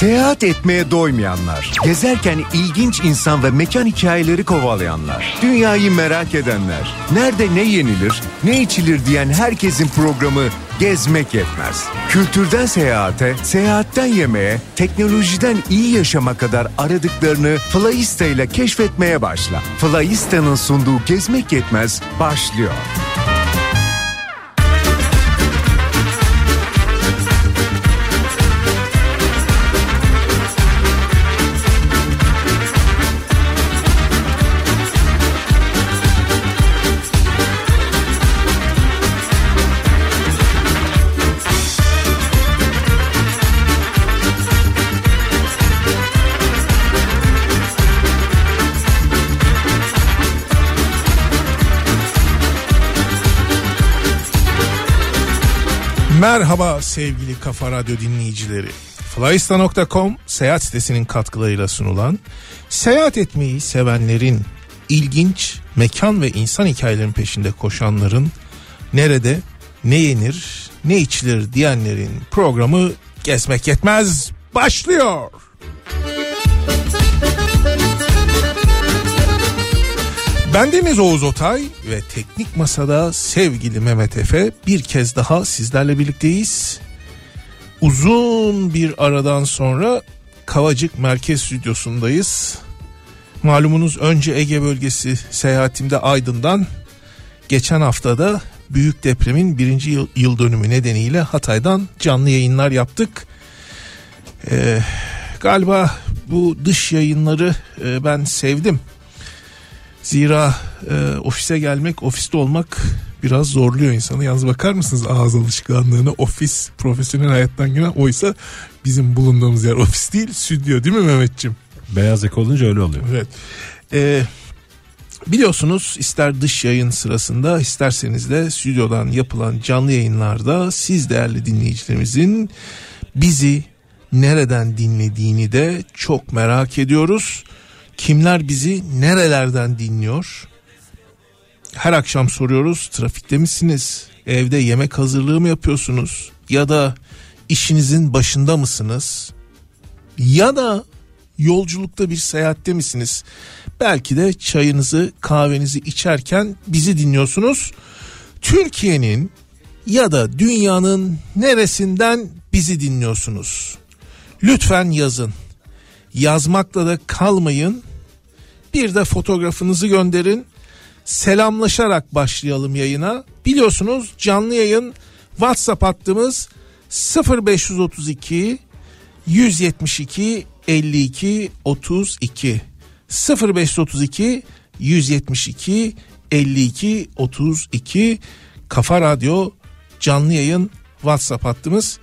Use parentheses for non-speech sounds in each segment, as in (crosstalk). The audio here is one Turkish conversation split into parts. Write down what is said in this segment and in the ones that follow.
Seyahat etmeye doymayanlar, gezerken ilginç insan ve mekan hikayeleri kovalayanlar, dünyayı merak edenler, nerede ne yenilir, ne içilir diyen herkesin programı Gezmek Yetmez. Kültürden seyahate, seyahatten yemeğe, teknolojiden iyi yaşama kadar aradıklarını Flyista ile keşfetmeye başla. Flyista'nın sunduğu Gezmek Yetmez başlıyor. Merhaba sevgili Kafa Radyo dinleyicileri. Flyista.com seyahat sitesinin katkılarıyla sunulan seyahat etmeyi sevenlerin ilginç mekan ve insan hikayelerinin peşinde koşanların nerede ne yenir ne içilir diyenlerin programı Gezmek Yetmez başlıyor. Bendeniz Oğuz Otay ve Teknik Masa'da sevgili Mehmet Efe bir kez daha sizlerle birlikteyiz. Uzun bir aradan sonra Kavacık Merkez Stüdyosu'ndayız. Malumunuz önce Ege bölgesi seyahatimde Aydın'dan geçen haftada büyük depremin birinci yıl, yıl dönümü nedeniyle Hatay'dan canlı yayınlar yaptık. Ee, galiba bu dış yayınları e, ben sevdim. Zira e, ofise gelmek, ofiste olmak biraz zorluyor insanı. Yalnız bakar mısınız ağız alışkanlığına ofis profesyonel hayattan gelen oysa bizim bulunduğumuz yer ofis değil stüdyo değil mi Mehmetçim? Beyaz yaka olunca öyle oluyor. Evet. Ee, biliyorsunuz ister dış yayın sırasında isterseniz de stüdyodan yapılan canlı yayınlarda siz değerli dinleyicilerimizin bizi nereden dinlediğini de çok merak ediyoruz. Kimler bizi nerelerden dinliyor? Her akşam soruyoruz. Trafikte misiniz? Evde yemek hazırlığı mı yapıyorsunuz? Ya da işinizin başında mısınız? Ya da yolculukta bir seyahatte misiniz? Belki de çayınızı, kahvenizi içerken bizi dinliyorsunuz. Türkiye'nin ya da dünyanın neresinden bizi dinliyorsunuz? Lütfen yazın. Yazmakla da kalmayın. Bir de fotoğrafınızı gönderin. Selamlaşarak başlayalım yayına. Biliyorsunuz canlı yayın WhatsApp hattımız 0532 172 52 32 0532 172 52 32 Kafa Radyo canlı yayın WhatsApp hattımız.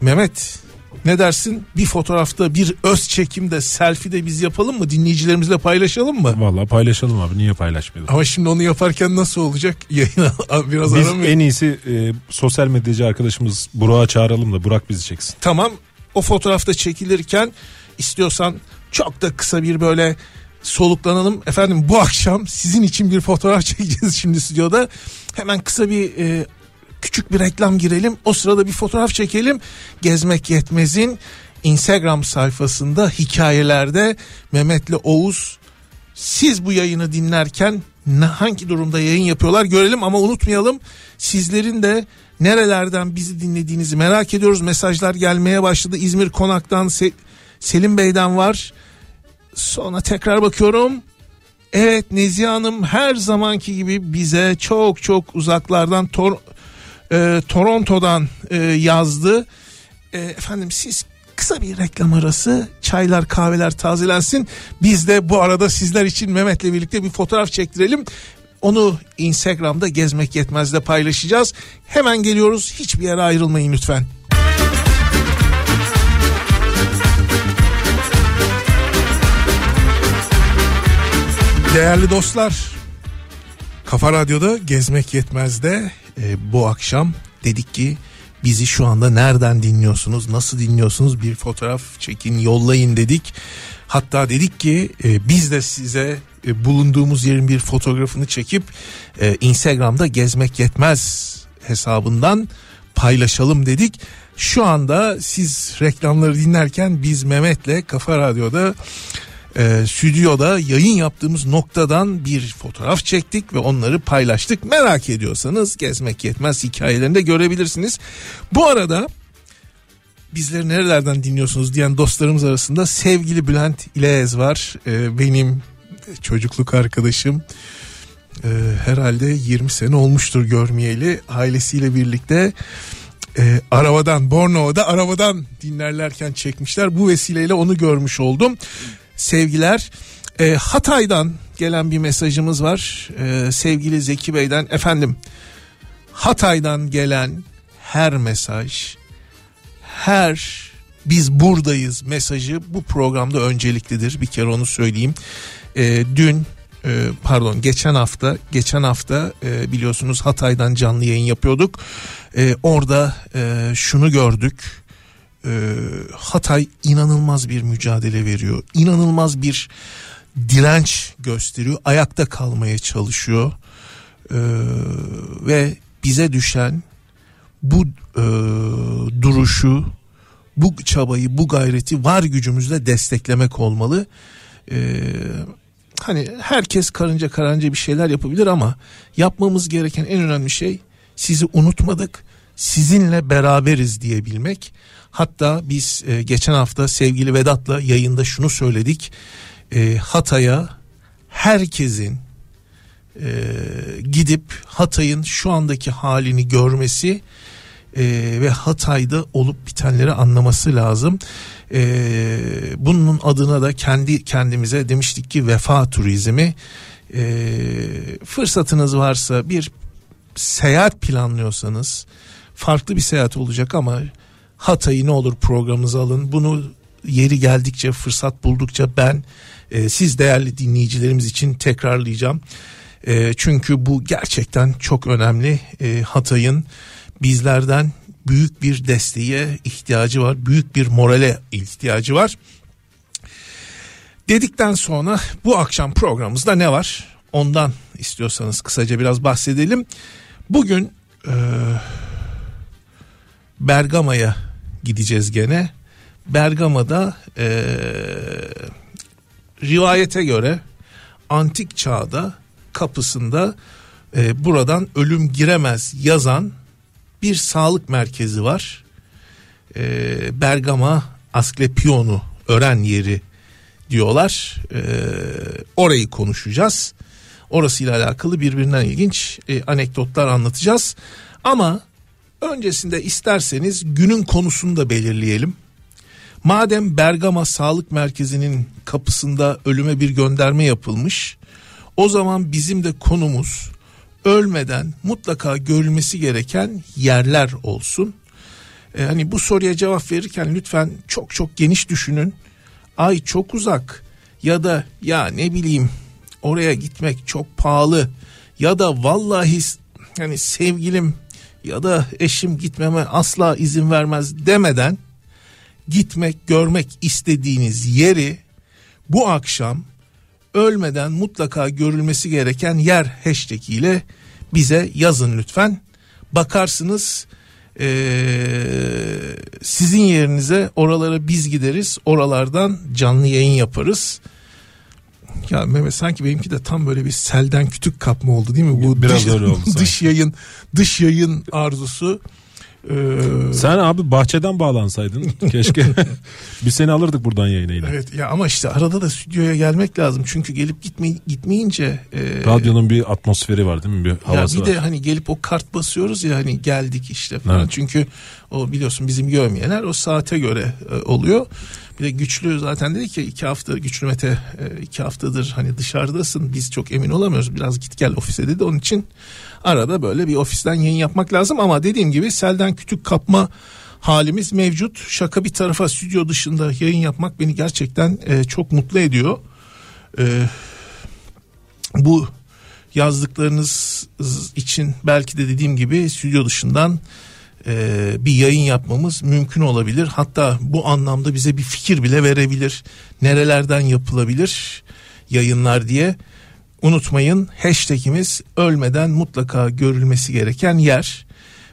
Mehmet ne dersin? Bir fotoğrafta bir öz çekimde selfie de biz yapalım mı? Dinleyicilerimizle paylaşalım mı? Vallahi paylaşalım abi niye paylaşmayalım? Ama şimdi onu yaparken nasıl olacak? (laughs) Yayına biraz Biz aramıyor. en iyisi e, sosyal medyacı arkadaşımız Burak'ı çağıralım da Burak bizi çeksin. Tamam o fotoğrafta çekilirken istiyorsan çok da kısa bir böyle soluklanalım. Efendim bu akşam sizin için bir fotoğraf (laughs) çekeceğiz şimdi stüdyoda. Hemen kısa bir e, küçük bir reklam girelim. O sırada bir fotoğraf çekelim. Gezmek Yetmez'in Instagram sayfasında hikayelerde Mehmet'le Oğuz siz bu yayını dinlerken hangi durumda yayın yapıyorlar görelim ama unutmayalım sizlerin de nerelerden bizi dinlediğinizi merak ediyoruz. Mesajlar gelmeye başladı. İzmir Konak'tan Se- Selim Bey'den var. Sonra tekrar bakıyorum. Evet Nezihe Hanım her zamanki gibi bize çok çok uzaklardan Tor- e, Toronto'dan e, yazdı. E, efendim siz kısa bir reklam arası çaylar kahveler tazelensin. Biz de bu arada sizler için Mehmet'le birlikte bir fotoğraf çektirelim. Onu Instagram'da gezmek yetmezde paylaşacağız. Hemen geliyoruz hiçbir yere ayrılmayın lütfen. Değerli dostlar, Kafa Radyo'da Gezmek Yetmez'de e, bu akşam dedik ki bizi şu anda nereden dinliyorsunuz, nasıl dinliyorsunuz bir fotoğraf çekin, yollayın dedik. Hatta dedik ki e, biz de size e, bulunduğumuz yerin bir fotoğrafını çekip e, Instagram'da Gezmek Yetmez hesabından paylaşalım dedik. Şu anda siz reklamları dinlerken biz Mehmet'le Kafa Radyo'da e, stüdyoda yayın yaptığımız noktadan bir fotoğraf çektik ve onları paylaştık. Merak ediyorsanız gezmek yetmez hikayelerinde görebilirsiniz. Bu arada bizleri nerelerden dinliyorsunuz diyen dostlarımız arasında sevgili Bülent İlez var. E, benim çocukluk arkadaşım. E, herhalde 20 sene olmuştur görmeyeli. Ailesiyle birlikte e, arabadan Bornova'da arabadan dinlerlerken çekmişler. Bu vesileyle onu görmüş oldum. Sevgiler. E, Hatay'dan gelen bir mesajımız var. E, sevgili Zeki Bey'den efendim Hatay'dan gelen her mesaj her biz buradayız mesajı bu programda önceliklidir. Bir kere onu söyleyeyim. E, dün pardon geçen hafta geçen hafta e, biliyorsunuz Hatay'dan canlı yayın yapıyorduk. Orada e, şunu gördük. E, Hatay inanılmaz bir mücadele veriyor. İnanılmaz bir direnç gösteriyor. Ayakta kalmaya çalışıyor. E, ve bize düşen bu e, duruşu, bu çabayı, bu gayreti var gücümüzle desteklemek olmalı. Hani herkes karınca karınca bir şeyler yapabilir ama yapmamız gereken en önemli şey sizi unutmadık, sizinle beraberiz diyebilmek. Hatta biz e, geçen hafta sevgili Vedat'la yayında şunu söyledik. E, Hatay'a herkesin e, gidip Hatay'ın şu andaki halini görmesi e, ve Hatay'da olup bitenleri anlaması lazım. E, bunun adına da kendi kendimize demiştik ki vefa turizmi. E, fırsatınız varsa bir seyahat planlıyorsanız farklı bir seyahat olacak ama Hatay'ı ne olur programınıza alın. Bunu yeri geldikçe fırsat buldukça ben e, siz değerli dinleyicilerimiz için tekrarlayacağım. E, çünkü bu gerçekten çok önemli. E, Hatay'ın bizlerden büyük bir desteğe ihtiyacı var. Büyük bir morale ihtiyacı var. Dedikten sonra bu akşam programımızda ne var? Ondan istiyorsanız kısaca biraz bahsedelim. Bugün e, Bergama'ya gideceğiz gene. Bergama'da e, rivayete göre antik çağda kapısında e, buradan ölüm giremez yazan bir sağlık merkezi var. E, Bergama Asklepionu öğren yeri diyorlar. E, orayı konuşacağız. Orasıyla alakalı birbirinden ilginç e, anekdotlar anlatacağız. Ama öncesinde isterseniz günün konusunu da belirleyelim. Madem Bergama Sağlık Merkezi'nin kapısında ölüme bir gönderme yapılmış, o zaman bizim de konumuz ölmeden mutlaka görülmesi gereken yerler olsun. Ee, hani bu soruya cevap verirken lütfen çok çok geniş düşünün. Ay çok uzak ya da ya ne bileyim oraya gitmek çok pahalı ya da vallahi hani sevgilim ya da eşim gitmeme asla izin vermez demeden gitmek görmek istediğiniz yeri bu akşam ölmeden mutlaka görülmesi gereken yer hashtag ile bize yazın lütfen. Bakarsınız ee, sizin yerinize oralara biz gideriz. Oralardan canlı yayın yaparız. Ya Mehmet sanki benimki de tam böyle bir selden kütük kapma oldu değil mi? Bu biraz dış, öyle oldu. (laughs) Dış yayın, dış yayın arzusu. Ee, Sen abi bahçeden bağlansaydın keşke. (laughs) Biz seni alırdık buradan yayına yine. Evet ya ama işte arada da stüdyoya gelmek lazım. Çünkü gelip gitme, gitmeyince. E, Radyonun bir atmosferi var değil mi? Bir havası ya bir var. de hani gelip o kart basıyoruz ya hani geldik işte falan. Evet. Çünkü o biliyorsun bizim görmeyenler o saate göre e, oluyor. Bir de güçlü zaten dedi ki iki hafta güçlü Mete e, iki haftadır hani dışarıdasın biz çok emin olamıyoruz biraz git gel ofise dedi. Onun için arada böyle bir ofisten yayın yapmak lazım ama dediğim gibi selden kütük kapma halimiz mevcut. Şaka bir tarafa stüdyo dışında yayın yapmak beni gerçekten e, çok mutlu ediyor. E, bu yazdıklarınız için belki de dediğim gibi stüdyo dışından e, bir yayın yapmamız mümkün olabilir. Hatta bu anlamda bize bir fikir bile verebilir. Nerelerden yapılabilir yayınlar diye. Unutmayın hashtagimiz ölmeden mutlaka görülmesi gereken yer.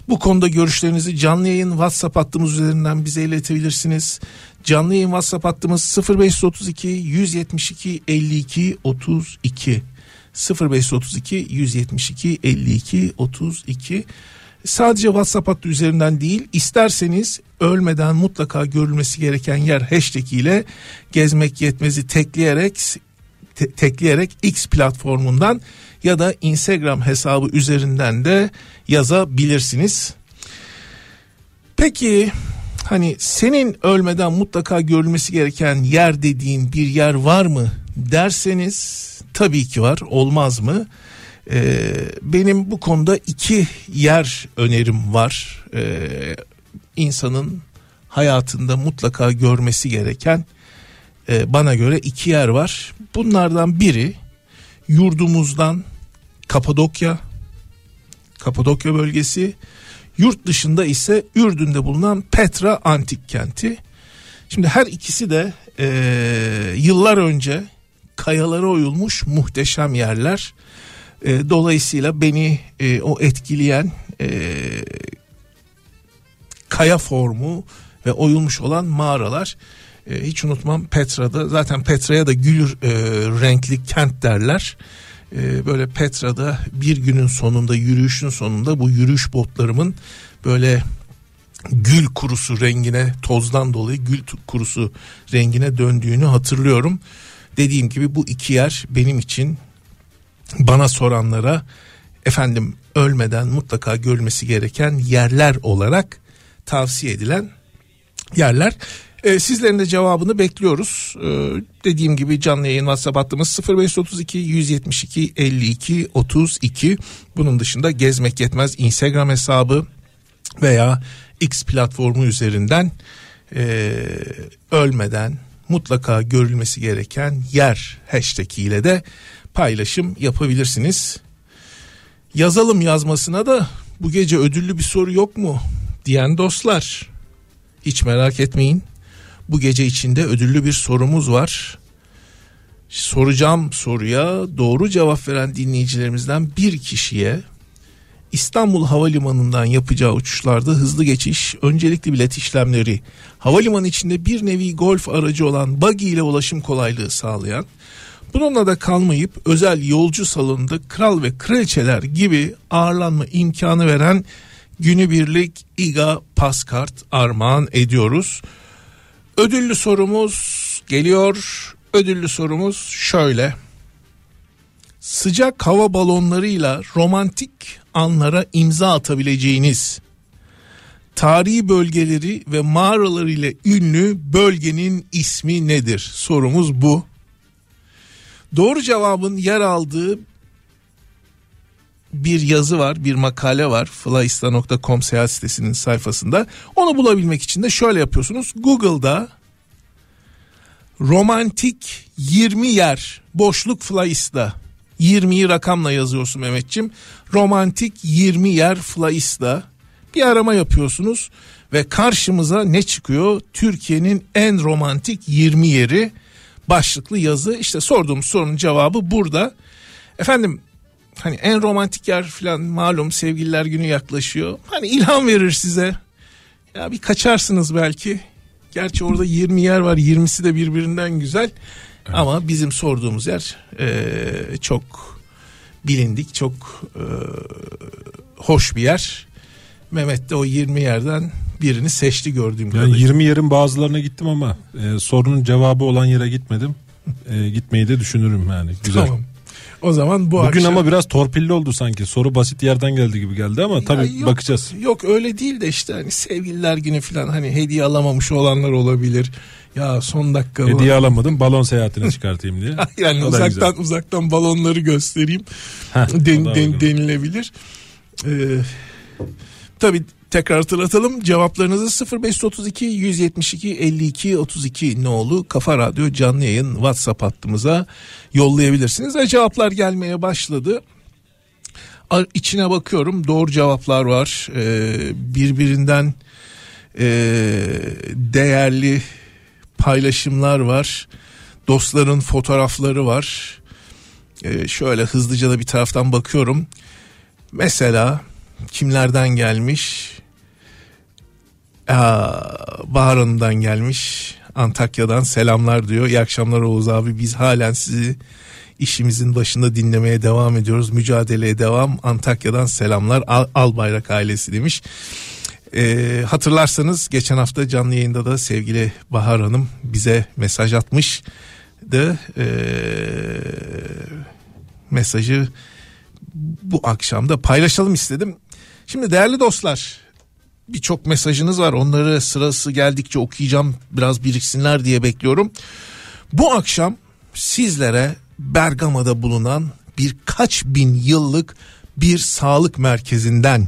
Bu konuda görüşlerinizi canlı yayın WhatsApp hattımız üzerinden bize iletebilirsiniz. Canlı yayın WhatsApp hattımız 0532 172 52 32 0532 172 52 32 Sadece WhatsApp hattı üzerinden değil isterseniz ölmeden mutlaka görülmesi gereken yer hashtag ile gezmek yetmezi tekleyerek te- tekleyerek X platformundan ya da Instagram hesabı üzerinden de yazabilirsiniz. Peki hani senin ölmeden mutlaka görülmesi gereken yer dediğin bir yer var mı derseniz tabii ki var olmaz mı? Ee, benim bu konuda iki yer önerim var. Ee, insanın hayatında mutlaka görmesi gereken e, bana göre iki yer var. Bunlardan biri yurdumuzdan Kapadokya, Kapadokya bölgesi, yurt dışında ise Ürdün'de bulunan Petra antik kenti. Şimdi her ikisi de e, yıllar önce kayalara oyulmuş muhteşem yerler. E, dolayısıyla beni e, o etkileyen e, kaya formu ve oyulmuş olan mağaralar e, hiç unutmam Petra'da zaten Petra'ya da gül e, renkli kent derler. E, böyle Petra'da bir günün sonunda yürüyüşün sonunda bu yürüyüş botlarımın böyle gül kurusu rengine tozdan dolayı gül kurusu rengine döndüğünü hatırlıyorum. Dediğim gibi bu iki yer benim için bana soranlara efendim ölmeden mutlaka görülmesi gereken yerler olarak tavsiye edilen yerler. Ee, sizlerin de cevabını bekliyoruz. Ee, dediğim gibi canlı yayın WhatsApp hattımız 0532 172 52 32. Bunun dışında gezmek yetmez Instagram hesabı veya X platformu üzerinden e, ölmeden mutlaka görülmesi gereken yer hashtag ile de paylaşım yapabilirsiniz. Yazalım yazmasına da bu gece ödüllü bir soru yok mu diyen dostlar hiç merak etmeyin. Bu gece içinde ödüllü bir sorumuz var. Soracağım soruya doğru cevap veren dinleyicilerimizden bir kişiye İstanbul Havalimanı'ndan yapacağı uçuşlarda hızlı geçiş, öncelikli bilet işlemleri, havalimanı içinde bir nevi golf aracı olan buggy ile ulaşım kolaylığı sağlayan, bununla da kalmayıp özel yolcu salonunda kral ve kraliçeler gibi ağırlanma imkanı veren günübirlik İGA Paskart armağan ediyoruz. Ödüllü sorumuz geliyor. Ödüllü sorumuz şöyle. Sıcak hava balonlarıyla romantik anlara imza atabileceğiniz tarihi bölgeleri ve mağaraları ile ünlü bölgenin ismi nedir? Sorumuz bu. Doğru cevabın yer aldığı bir yazı var, bir makale var. flyista.com seyahat sitesinin sayfasında. Onu bulabilmek için de şöyle yapıyorsunuz. Google'da romantik 20 yer boşluk Flyista 20'yi rakamla yazıyorsun Mehmetçim. Romantik 20 yer Flyista bir arama yapıyorsunuz ve karşımıza ne çıkıyor? Türkiye'nin en romantik 20 yeri başlıklı yazı. İşte sorduğum sorunun cevabı burada. Efendim hani en romantik yer falan malum sevgililer günü yaklaşıyor. Hani ilham verir size. Ya bir kaçarsınız belki. Gerçi orada 20 yer var 20'si de birbirinden güzel. Evet. Ama bizim sorduğumuz yer e, çok bilindik çok e, hoş bir yer. Mehmet de o 20 yerden birini seçti gördüğüm yani kadarıyla. 20 yerin bazılarına gittim ama e, sorunun cevabı olan yere gitmedim. E, gitmeyi de düşünürüm yani. Güzel. Tamam. O zaman bu Bugün akşam... ama biraz torpilli oldu sanki. Soru basit yerden geldi gibi geldi ama tabii yok, bakacağız. Yok öyle değil de işte hani sevgililer günü falan hani hediye alamamış olanlar olabilir. Ya son dakika hediye var. alamadım balon seyahatine çıkartayım diye. (laughs) yani uzaktan uzaktan balonları göstereyim. Heh, den, den, denilebilir. Ee, tabii tekrar hatırlatalım cevaplarınızı 0532 172 52 32 nolu Kafa Radyo canlı yayın WhatsApp hattımıza yollayabilirsiniz. Ve cevaplar gelmeye başladı. İçine bakıyorum doğru cevaplar var. Ee, birbirinden e, değerli paylaşımlar var. Dostların fotoğrafları var. Ee, şöyle hızlıca da bir taraftan bakıyorum. Mesela kimlerden gelmiş? Aa, Bahar Hanım'dan gelmiş. Antakya'dan selamlar diyor. İyi akşamlar Oğuz abi. Biz halen sizi işimizin başında dinlemeye devam ediyoruz. Mücadeleye devam. Antakya'dan selamlar. Al, Albayrak ailesi demiş. Ee, hatırlarsanız geçen hafta canlı yayında da sevgili Bahar Hanım bize mesaj atmıştı. Ee, mesajı bu akşam da paylaşalım istedim. Şimdi değerli dostlar birçok mesajınız var onları sırası geldikçe okuyacağım biraz biriksinler diye bekliyorum. Bu akşam sizlere Bergama'da bulunan birkaç bin yıllık bir sağlık merkezinden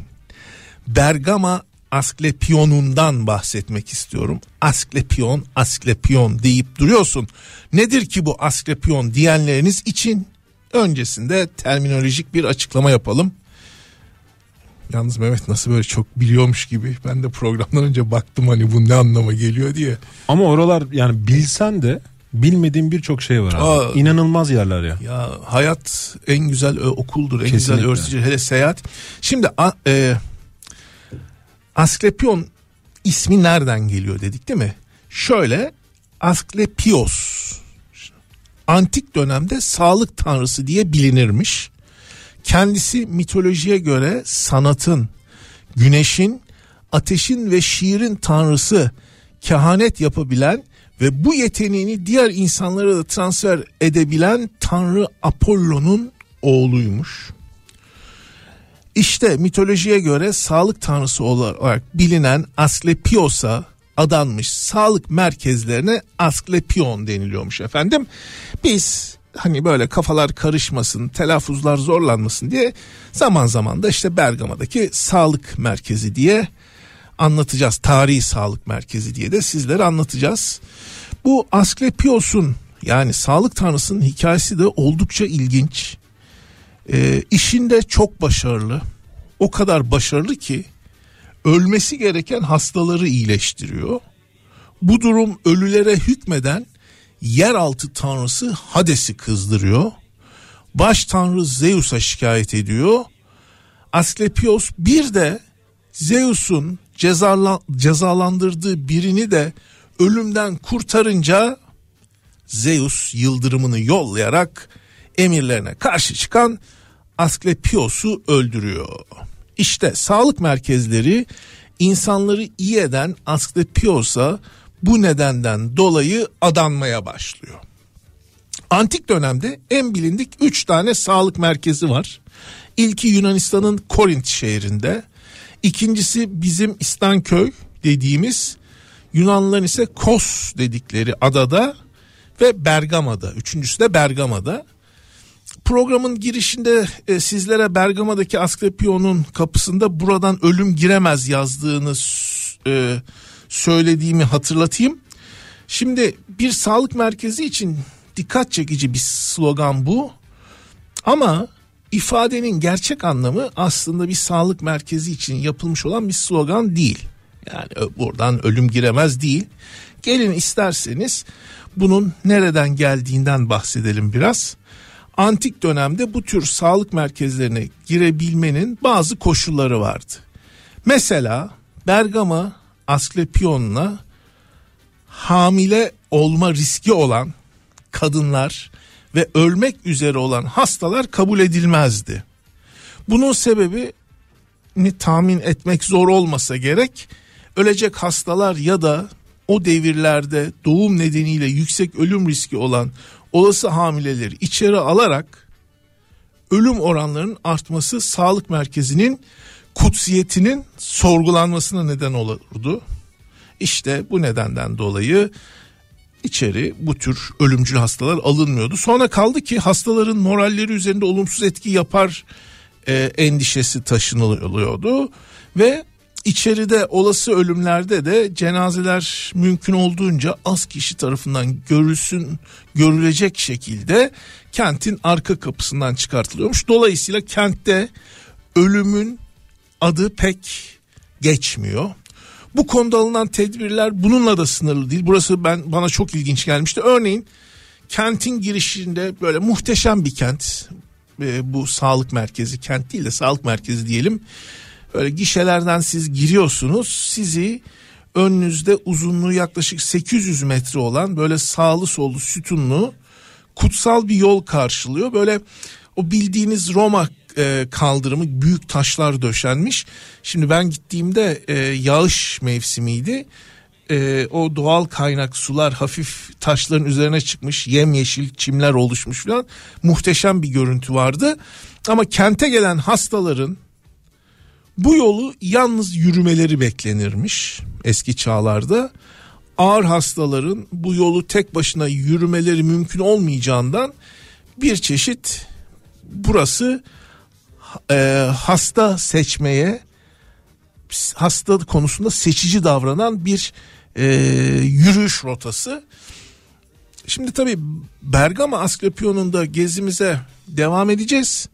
Bergama Asklepion'undan bahsetmek istiyorum. Asklepion, Asklepion deyip duruyorsun. Nedir ki bu Asklepion diyenleriniz için öncesinde terminolojik bir açıklama yapalım. Yalnız Mehmet nasıl böyle çok biliyormuş gibi. Ben de programdan önce baktım hani bu ne anlama geliyor diye. Ama oralar yani bilsen de bilmediğin birçok şey var abi. Aa. İnanılmaz yerler ya. Ya hayat en güzel ö- okuldur, en Kesinlikle. güzel öğretici. Hele seyahat. Şimdi a, e, Asklepion ismi nereden geliyor dedik değil mi? Şöyle Asklepios antik dönemde sağlık tanrısı diye bilinirmiş. Kendisi mitolojiye göre sanatın, güneşin, ateşin ve şiirin tanrısı, kehanet yapabilen ve bu yeteneğini diğer insanlara da transfer edebilen tanrı Apollo'nun oğluymuş. İşte mitolojiye göre sağlık tanrısı olarak bilinen Asklepios'a adanmış sağlık merkezlerine Asklepion deniliyormuş efendim. Biz hani böyle kafalar karışmasın, telaffuzlar zorlanmasın diye zaman zaman da işte Bergama'daki sağlık merkezi diye anlatacağız. Tarihi sağlık merkezi diye de sizlere anlatacağız. Bu Asklepios'un yani sağlık tanrısının hikayesi de oldukça ilginç. Ee, işinde çok başarılı. O kadar başarılı ki ölmesi gereken hastaları iyileştiriyor. Bu durum ölülere hükmeden yeraltı tanrısı Hades'i kızdırıyor. Baş tanrı Zeus'a şikayet ediyor. Asklepios bir de Zeus'un cezala, cezalandırdığı birini de ölümden kurtarınca Zeus yıldırımını yollayarak emirlerine karşı çıkan Asklepios'u öldürüyor. İşte sağlık merkezleri insanları iyi eden Asklepios'a bu nedenden dolayı adanmaya başlıyor. Antik dönemde en bilindik 3 tane sağlık merkezi var. İlki Yunanistan'ın Korint şehrinde. İkincisi bizim İstanköy dediğimiz Yunanlıların ise Kos dedikleri adada ve Bergama'da. Üçüncüsü de Bergama'da. Programın girişinde e, sizlere Bergama'daki Asklepion'un kapısında buradan ölüm giremez yazdığını e, söylediğimi hatırlatayım. Şimdi bir sağlık merkezi için dikkat çekici bir slogan bu. Ama ifadenin gerçek anlamı aslında bir sağlık merkezi için yapılmış olan bir slogan değil. Yani buradan ölüm giremez değil. Gelin isterseniz bunun nereden geldiğinden bahsedelim biraz. Antik dönemde bu tür sağlık merkezlerine girebilmenin bazı koşulları vardı. Mesela Bergama Asklepion'la hamile olma riski olan kadınlar ve ölmek üzere olan hastalar kabul edilmezdi. Bunun sebebi ni tahmin etmek zor olmasa gerek ölecek hastalar ya da o devirlerde doğum nedeniyle yüksek ölüm riski olan olası hamileleri içeri alarak ölüm oranlarının artması sağlık merkezinin kutsiyetinin sorgulanmasına neden olurdu. İşte bu nedenden dolayı içeri bu tür ölümcül hastalar alınmıyordu. Sonra kaldı ki hastaların moralleri üzerinde olumsuz etki yapar e, endişesi taşınılıyordu ve içeride olası ölümlerde de cenazeler mümkün olduğunca az kişi tarafından görülsün görülecek şekilde kentin arka kapısından çıkartılıyormuş. Dolayısıyla kentte ölümün adı pek geçmiyor. Bu konuda alınan tedbirler bununla da sınırlı değil. Burası ben bana çok ilginç gelmişti. Örneğin kentin girişinde böyle muhteşem bir kent. Ee, bu sağlık merkezi kent değil de sağlık merkezi diyelim. Böyle gişelerden siz giriyorsunuz. Sizi önünüzde uzunluğu yaklaşık 800 metre olan böyle sağlı sollu sütunlu kutsal bir yol karşılıyor. Böyle o bildiğiniz Roma e, kaldırımı büyük taşlar döşenmiş. Şimdi ben gittiğimde e, yağış mevsimiydi. E, o doğal kaynak sular hafif taşların üzerine çıkmış yemyeşil çimler oluşmuş falan muhteşem bir görüntü vardı. Ama kente gelen hastaların bu yolu yalnız yürümeleri beklenirmiş eski çağlarda. Ağır hastaların bu yolu tek başına yürümeleri mümkün olmayacağından bir çeşit burası e, hasta seçmeye hasta konusunda seçici davranan bir e, yürüyüş rotası. Şimdi tabii Bergama Asklepion'un gezimize devam edeceğiz.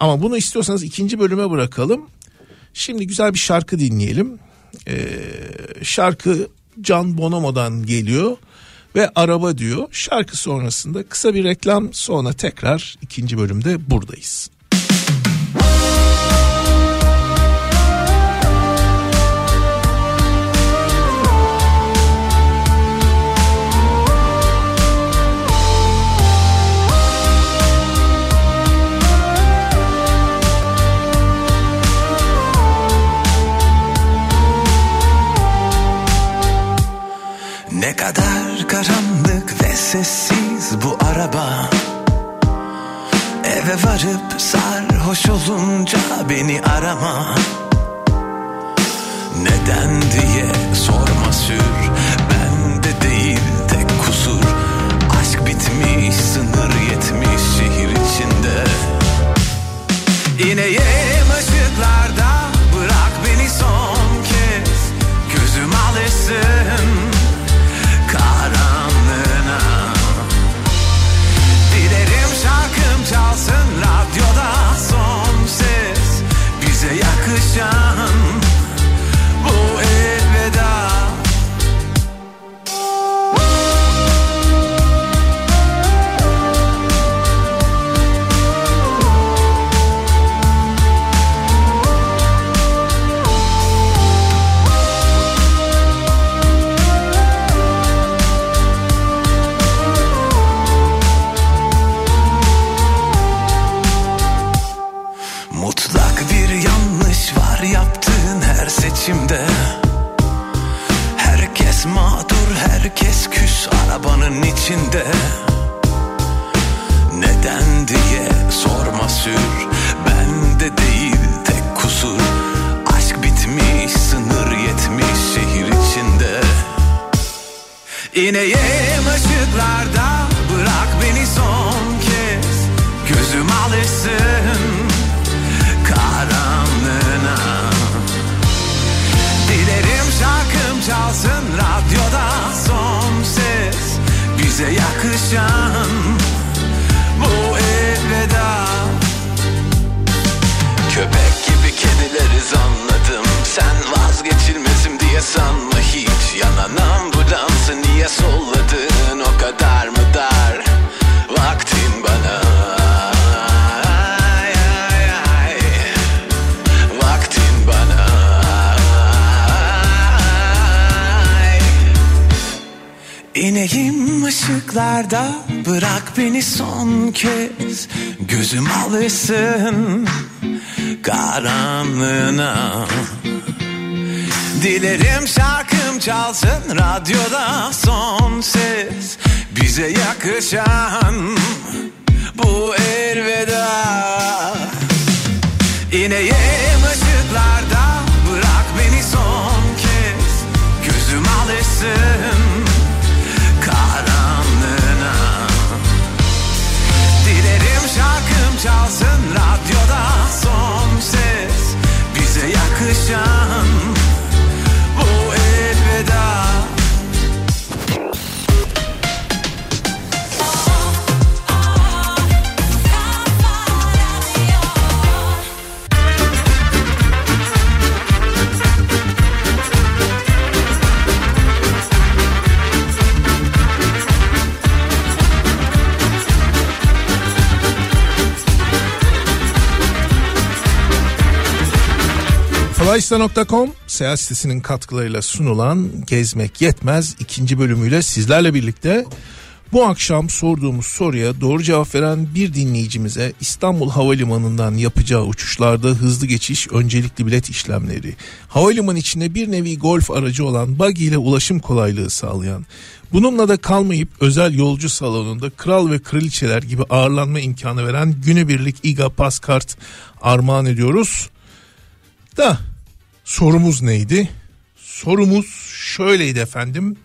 Ama bunu istiyorsanız ikinci bölüme bırakalım. Şimdi güzel bir şarkı dinleyelim. Ee, şarkı Can Bonomo'dan geliyor ve araba diyor. Şarkı sonrasında kısa bir reklam sonra tekrar ikinci bölümde buradayız. Sessiz bu araba. Eve varıp sarhoş olunca beni arama. Neden diye sorma sür solladın o kadar mı dar? Vaktin bana. Ay, ay, ay. Vaktin bana. Ay. İneyim ışıklarda bırak beni son kez. Gözüm alışsın karanlığına Dilerim şarkım çalsın radyoda son ses. Bize yakışan bu elveda. İneyim ışıklarda bırak beni son kez. Gözüm alışsın karanlığına. Dilerim şarkım çalsın radyoda son ses. Bize yakışan Flysta.com seyahat sitesinin katkılarıyla sunulan Gezmek Yetmez ikinci bölümüyle sizlerle birlikte bu akşam sorduğumuz soruya doğru cevap veren bir dinleyicimize İstanbul Havalimanı'ndan yapacağı uçuşlarda hızlı geçiş öncelikli bilet işlemleri, havalimanı içinde bir nevi golf aracı olan buggy ile ulaşım kolaylığı sağlayan, bununla da kalmayıp özel yolcu salonunda kral ve kraliçeler gibi ağırlanma imkanı veren günübirlik İGA Paskart armağan ediyoruz. Da sorumuz neydi? Sorumuz şöyleydi efendim.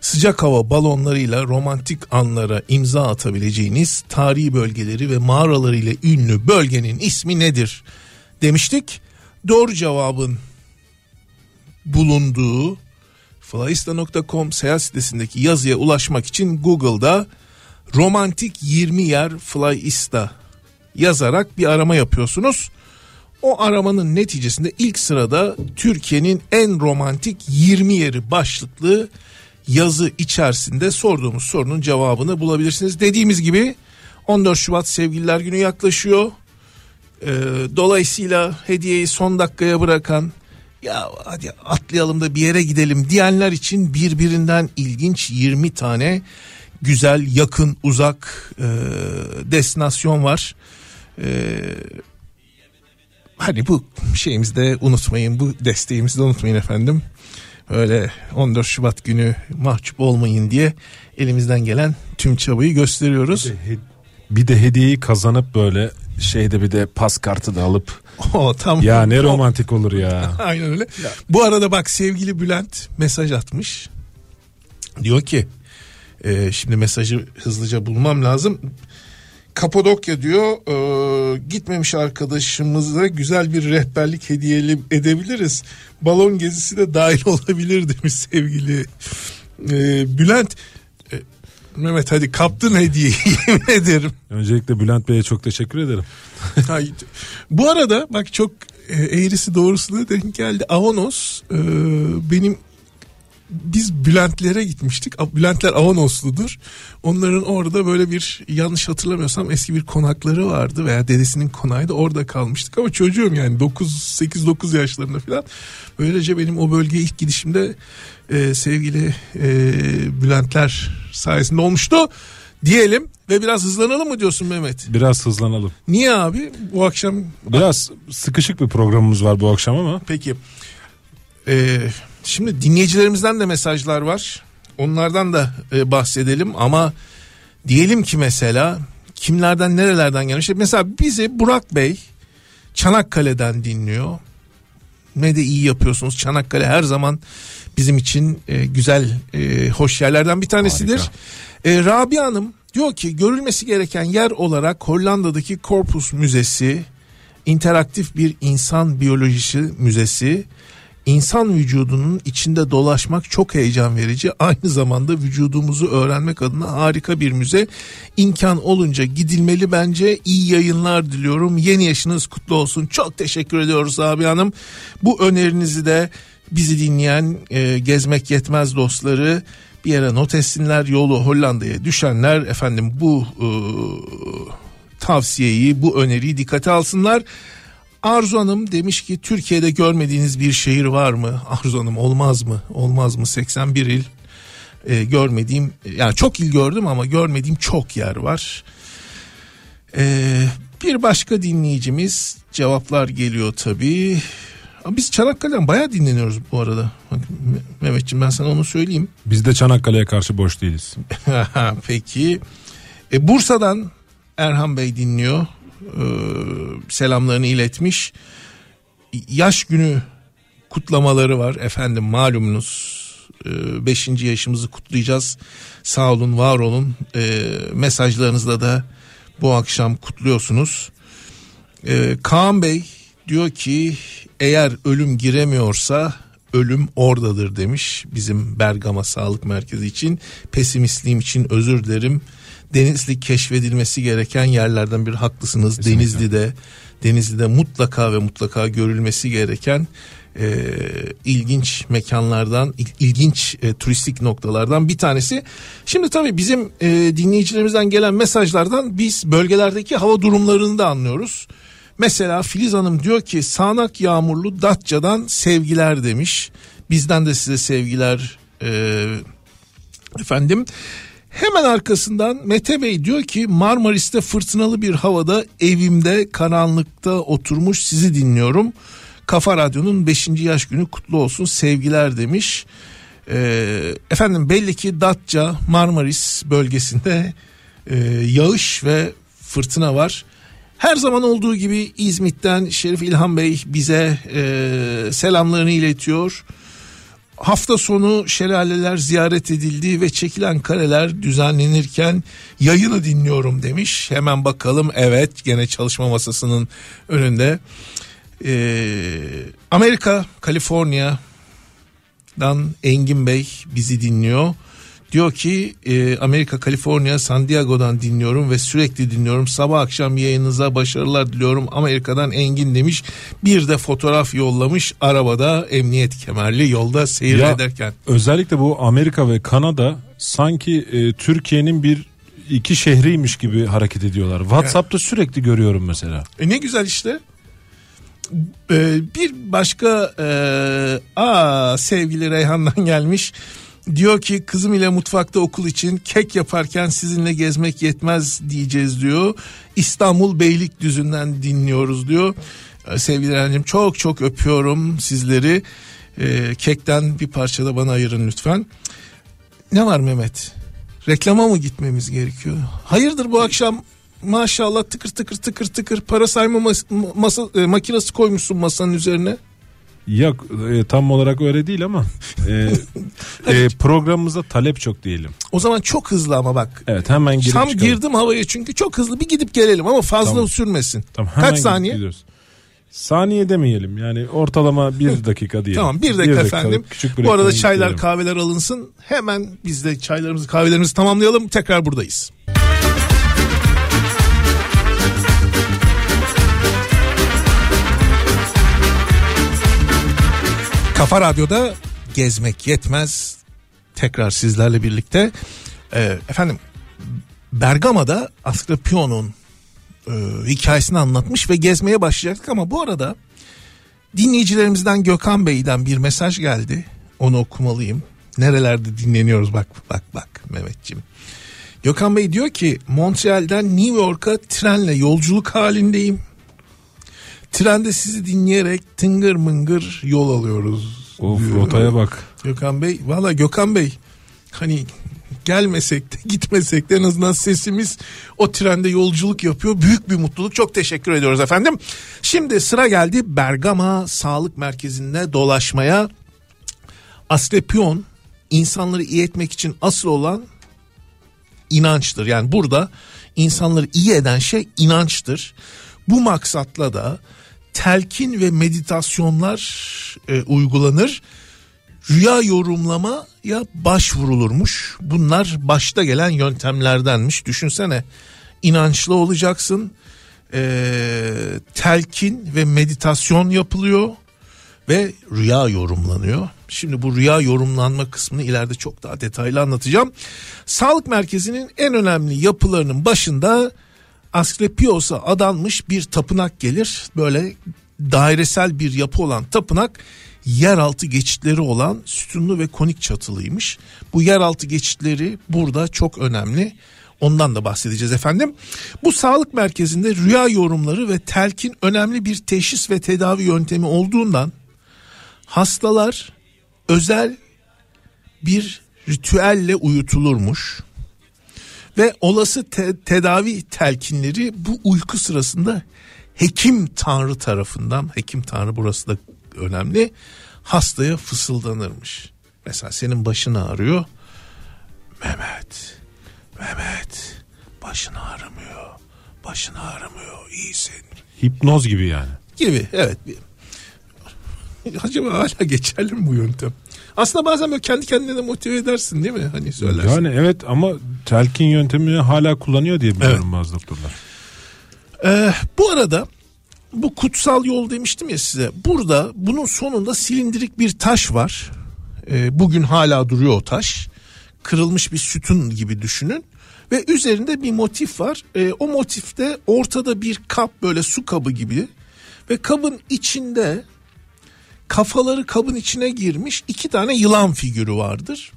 Sıcak hava balonlarıyla romantik anlara imza atabileceğiniz tarihi bölgeleri ve mağaralarıyla ünlü bölgenin ismi nedir? Demiştik. Doğru cevabın bulunduğu flyista.com seyahat sitesindeki yazıya ulaşmak için Google'da romantik 20 yer Flyista yazarak bir arama yapıyorsunuz. O aramanın neticesinde ilk sırada Türkiye'nin en romantik 20 yeri başlıklı yazı içerisinde sorduğumuz sorunun cevabını bulabilirsiniz. Dediğimiz gibi 14 Şubat Sevgililer Günü yaklaşıyor. Ee, dolayısıyla hediyeyi son dakikaya bırakan ya hadi atlayalım da bir yere gidelim diyenler için birbirinden ilginç 20 tane güzel yakın uzak e, destinasyon var. E, hani bu şeyimizde unutmayın bu desteğimizi de unutmayın efendim. Öyle 14 Şubat günü mahcup olmayın diye elimizden gelen tüm çabayı gösteriyoruz. Bir de hediyeyi kazanıp böyle şeyde bir de pas kartı da alıp (laughs) O tam ya ne romantik olur ya. (laughs) Aynen öyle. Bu arada bak sevgili Bülent mesaj atmış. Diyor ki e, şimdi mesajı hızlıca bulmam lazım. Kapadokya diyor e, gitmemiş arkadaşımıza güzel bir rehberlik hediyeli edebiliriz. Balon gezisi de dahil (laughs) olabilir demiş sevgili e, Bülent. E, Mehmet hadi kaptın hediyeyi (laughs) yemin ederim. Öncelikle Bülent Bey'e çok teşekkür ederim. (laughs) Bu arada bak çok e, eğrisi doğrusu da denk geldi. Avanos e, benim biz Bülent'lere gitmiştik. Bülentler Avanosludur. Onların orada böyle bir yanlış hatırlamıyorsam eski bir konakları vardı veya dedesinin konağıydı. Orada kalmıştık ama çocuğum yani 9 8 9 yaşlarında falan. Böylece benim o bölgeye ilk gidişimde e, sevgili e, Bülentler sayesinde olmuştu diyelim ve biraz hızlanalım mı diyorsun Mehmet? Biraz hızlanalım. Niye abi? Bu akşam Biraz sıkışık bir programımız var bu akşam ama peki. Ee, şimdi dinleyicilerimizden de mesajlar var. Onlardan da e, bahsedelim ama diyelim ki mesela kimlerden nerelerden gelmiş. Mesela bizi Burak Bey Çanakkale'den dinliyor. Ne de iyi yapıyorsunuz. Çanakkale her zaman bizim için e, güzel, e, hoş yerlerden bir tanesidir. Harika. E, Rabia Hanım diyor ki görülmesi gereken yer olarak Hollanda'daki Corpus Müzesi interaktif bir insan biyolojisi müzesi. İnsan vücudunun içinde dolaşmak çok heyecan verici. Aynı zamanda vücudumuzu öğrenmek adına harika bir müze. İmkan olunca gidilmeli bence. İyi yayınlar diliyorum. Yeni yaşınız kutlu olsun. Çok teşekkür ediyoruz abi hanım. Bu önerinizi de bizi dinleyen e, gezmek yetmez dostları bir yere not etsinler. Yolu Hollanda'ya düşenler efendim bu e, tavsiyeyi, bu öneriyi dikkate alsınlar. Arzu Hanım demiş ki Türkiye'de görmediğiniz bir şehir var mı? Arzu Hanım olmaz mı? Olmaz mı? 81 il e, görmediğim yani çok il gördüm ama görmediğim çok yer var. E, bir başka dinleyicimiz cevaplar geliyor tabii. Biz Çanakkale'den bayağı dinleniyoruz bu arada. Mehmetciğim ben sana onu söyleyeyim. biz de Çanakkale'ye karşı boş değiliz. (laughs) Peki. E, Bursa'dan Erhan Bey dinliyor. Ee, selamlarını iletmiş. Yaş günü kutlamaları var efendim malumunuz. 5. yaşımızı kutlayacağız. Sağ olun, var olun. Ee, mesajlarınızla da bu akşam kutluyorsunuz. Ee, Kaan Bey diyor ki eğer ölüm giremiyorsa ölüm oradadır demiş bizim Bergama Sağlık Merkezi için. Pesimistliğim için özür dilerim. Denizli keşfedilmesi gereken yerlerden bir haklısınız. Kesinlikle. Denizli'de Denizli'de mutlaka ve mutlaka görülmesi gereken e, ilginç mekanlardan, il- ilginç e, turistik noktalardan bir tanesi. Şimdi tabii bizim e, dinleyicilerimizden gelen mesajlardan biz bölgelerdeki hava durumlarını da anlıyoruz. Mesela Filiz Hanım diyor ki sağanak yağmurlu Datça'dan sevgiler demiş. Bizden de size sevgiler e, efendim. Hemen arkasından Mete Bey diyor ki Marmaris'te fırtınalı bir havada evimde karanlıkta oturmuş sizi dinliyorum. Kafa Radyo'nun 5. yaş günü kutlu olsun sevgiler demiş. Ee, efendim belli ki Datça Marmaris bölgesinde e, yağış ve fırtına var. Her zaman olduğu gibi İzmit'ten Şerif İlhan Bey bize e, selamlarını iletiyor. Hafta sonu şelaleler ziyaret edildi ve çekilen kareler düzenlenirken yayını dinliyorum demiş. Hemen bakalım evet gene çalışma masasının önünde. Ee, Amerika, Kaliforniya'dan Engin Bey bizi dinliyor. Diyor ki e, Amerika, Kaliforniya, San Diego'dan dinliyorum ve sürekli dinliyorum. Sabah akşam yayınınıza başarılar diliyorum. Amerika'dan Engin demiş. Bir de fotoğraf yollamış arabada emniyet kemerli yolda seyir Ya, ederken. Özellikle bu Amerika ve Kanada sanki e, Türkiye'nin bir iki şehriymiş gibi hareket ediyorlar. WhatsApp'ta sürekli görüyorum mesela. E ne güzel işte. Ee, bir başka e, aa sevgili Reyhan'dan (laughs) gelmiş. Diyor ki kızım ile mutfakta okul için kek yaparken sizinle gezmek yetmez diyeceğiz diyor. İstanbul Beylikdüzü'nden dinliyoruz diyor. Ee, Sevgili Reyhan'cığım çok çok öpüyorum sizleri. Ee, kekten bir parça da bana ayırın lütfen. Ne var Mehmet? Reklama mı gitmemiz gerekiyor? Hayırdır bu akşam maşallah tıkır tıkır tıkır tıkır para sayma mas- masa, e, makinesi koymuşsun masanın üzerine. Yok e, tam olarak öyle değil ama e, (laughs) e, programımıza talep çok diyelim. O zaman çok hızlı ama bak. Evet hemen girip Tam çıkalım. girdim havaya çünkü çok hızlı bir gidip gelelim ama fazla Tamam. sürmesin. Tamam, hemen Kaç saniye? gidiyoruz. Saniye demeyelim yani ortalama bir dakika diyelim. Tamam bir dakika efendim. Küçük bir Bu arada reklam çaylar gidelim. kahveler alınsın. Hemen biz de çaylarımızı kahvelerimizi tamamlayalım. Tekrar buradayız. Kafa Radyo'da gezmek yetmez. Tekrar sizlerle birlikte. Ee, efendim Bergama'da Asklepion'un e, hikayesini anlatmış ve gezmeye başlayacaktık ama bu arada dinleyicilerimizden Gökhan Bey'den bir mesaj geldi. Onu okumalıyım. Nerelerde dinleniyoruz bak bak bak Mehmetciğim. Gökhan Bey diyor ki Montreal'den New York'a trenle yolculuk halindeyim. Trende sizi dinleyerek tıngır mıngır yol alıyoruz. Of diyor. rotaya bak. Gökhan Bey valla Gökhan Bey hani gelmesek de gitmesek de en azından sesimiz o trende yolculuk yapıyor. Büyük bir mutluluk. Çok teşekkür ediyoruz efendim. Şimdi sıra geldi Bergama Sağlık Merkezi'nde dolaşmaya. Asclepion insanları iyi etmek için asıl olan inançtır. Yani burada insanları iyi eden şey inançtır. Bu maksatla da telkin ve meditasyonlar e, uygulanır. Rüya yorumlamaya başvurulurmuş. Bunlar başta gelen yöntemlerdenmiş. Düşünsene inançlı olacaksın. E, telkin ve meditasyon yapılıyor ve rüya yorumlanıyor. Şimdi bu rüya yorumlanma kısmını ileride çok daha detaylı anlatacağım. Sağlık merkezinin en önemli yapılarının başında Asklepios'a adanmış bir tapınak gelir. Böyle dairesel bir yapı olan tapınak yeraltı geçitleri olan sütunlu ve konik çatılıymış. Bu yeraltı geçitleri burada çok önemli. Ondan da bahsedeceğiz efendim. Bu sağlık merkezinde rüya yorumları ve telkin önemli bir teşhis ve tedavi yöntemi olduğundan hastalar özel bir ritüelle uyutulurmuş ve olası te- tedavi telkinleri bu uyku sırasında hekim tanrı tarafından hekim tanrı burası da önemli hastaya fısıldanırmış. Mesela senin başın ağrıyor. Mehmet, Mehmet başın ağrımıyor, başın ağrımıyor, iyisin Hipnoz gibi yani. gibi evet. Acaba hala geçerli mi bu yöntem? Aslında bazen böyle kendi kendine de motive edersin değil mi? Hani söylersin. Yani evet ama telkin yöntemini hala kullanıyor diye biliyorum bazı doktorlar. Ee, bu arada bu kutsal yol demiştim ya size. Burada bunun sonunda silindirik bir taş var. Ee, bugün hala duruyor o taş. kırılmış bir sütun gibi düşünün. Ve üzerinde bir motif var. E, o motifte ortada bir kap böyle su kabı gibi. Ve kabın içinde kafaları kabın içine girmiş iki tane yılan figürü vardır.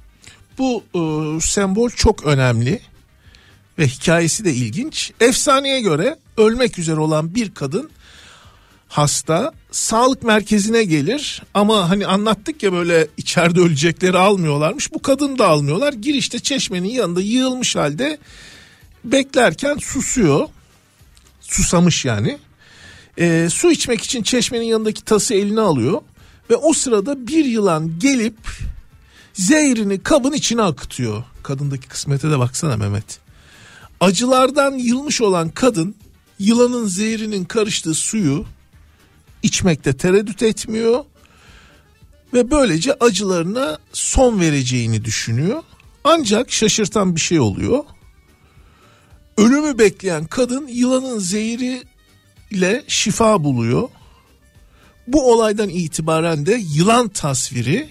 Bu e, sembol çok önemli ve hikayesi de ilginç. Efsaneye göre ölmek üzere olan bir kadın hasta sağlık merkezine gelir ama hani anlattık ya böyle içeride ölecekleri almıyorlarmış. Bu kadın da almıyorlar. Girişte çeşmenin yanında yığılmış halde beklerken susuyor. Susamış yani. E, su içmek için çeşmenin yanındaki tası eline alıyor ve o sırada bir yılan gelip zehrini kabın içine akıtıyor. Kadındaki kısmete de baksana Mehmet. Acılardan yılmış olan kadın yılanın zehrinin karıştığı suyu içmekte tereddüt etmiyor ve böylece acılarına son vereceğini düşünüyor. Ancak şaşırtan bir şey oluyor. Ölümü bekleyen kadın yılanın zehri ile şifa buluyor. Bu olaydan itibaren de yılan tasviri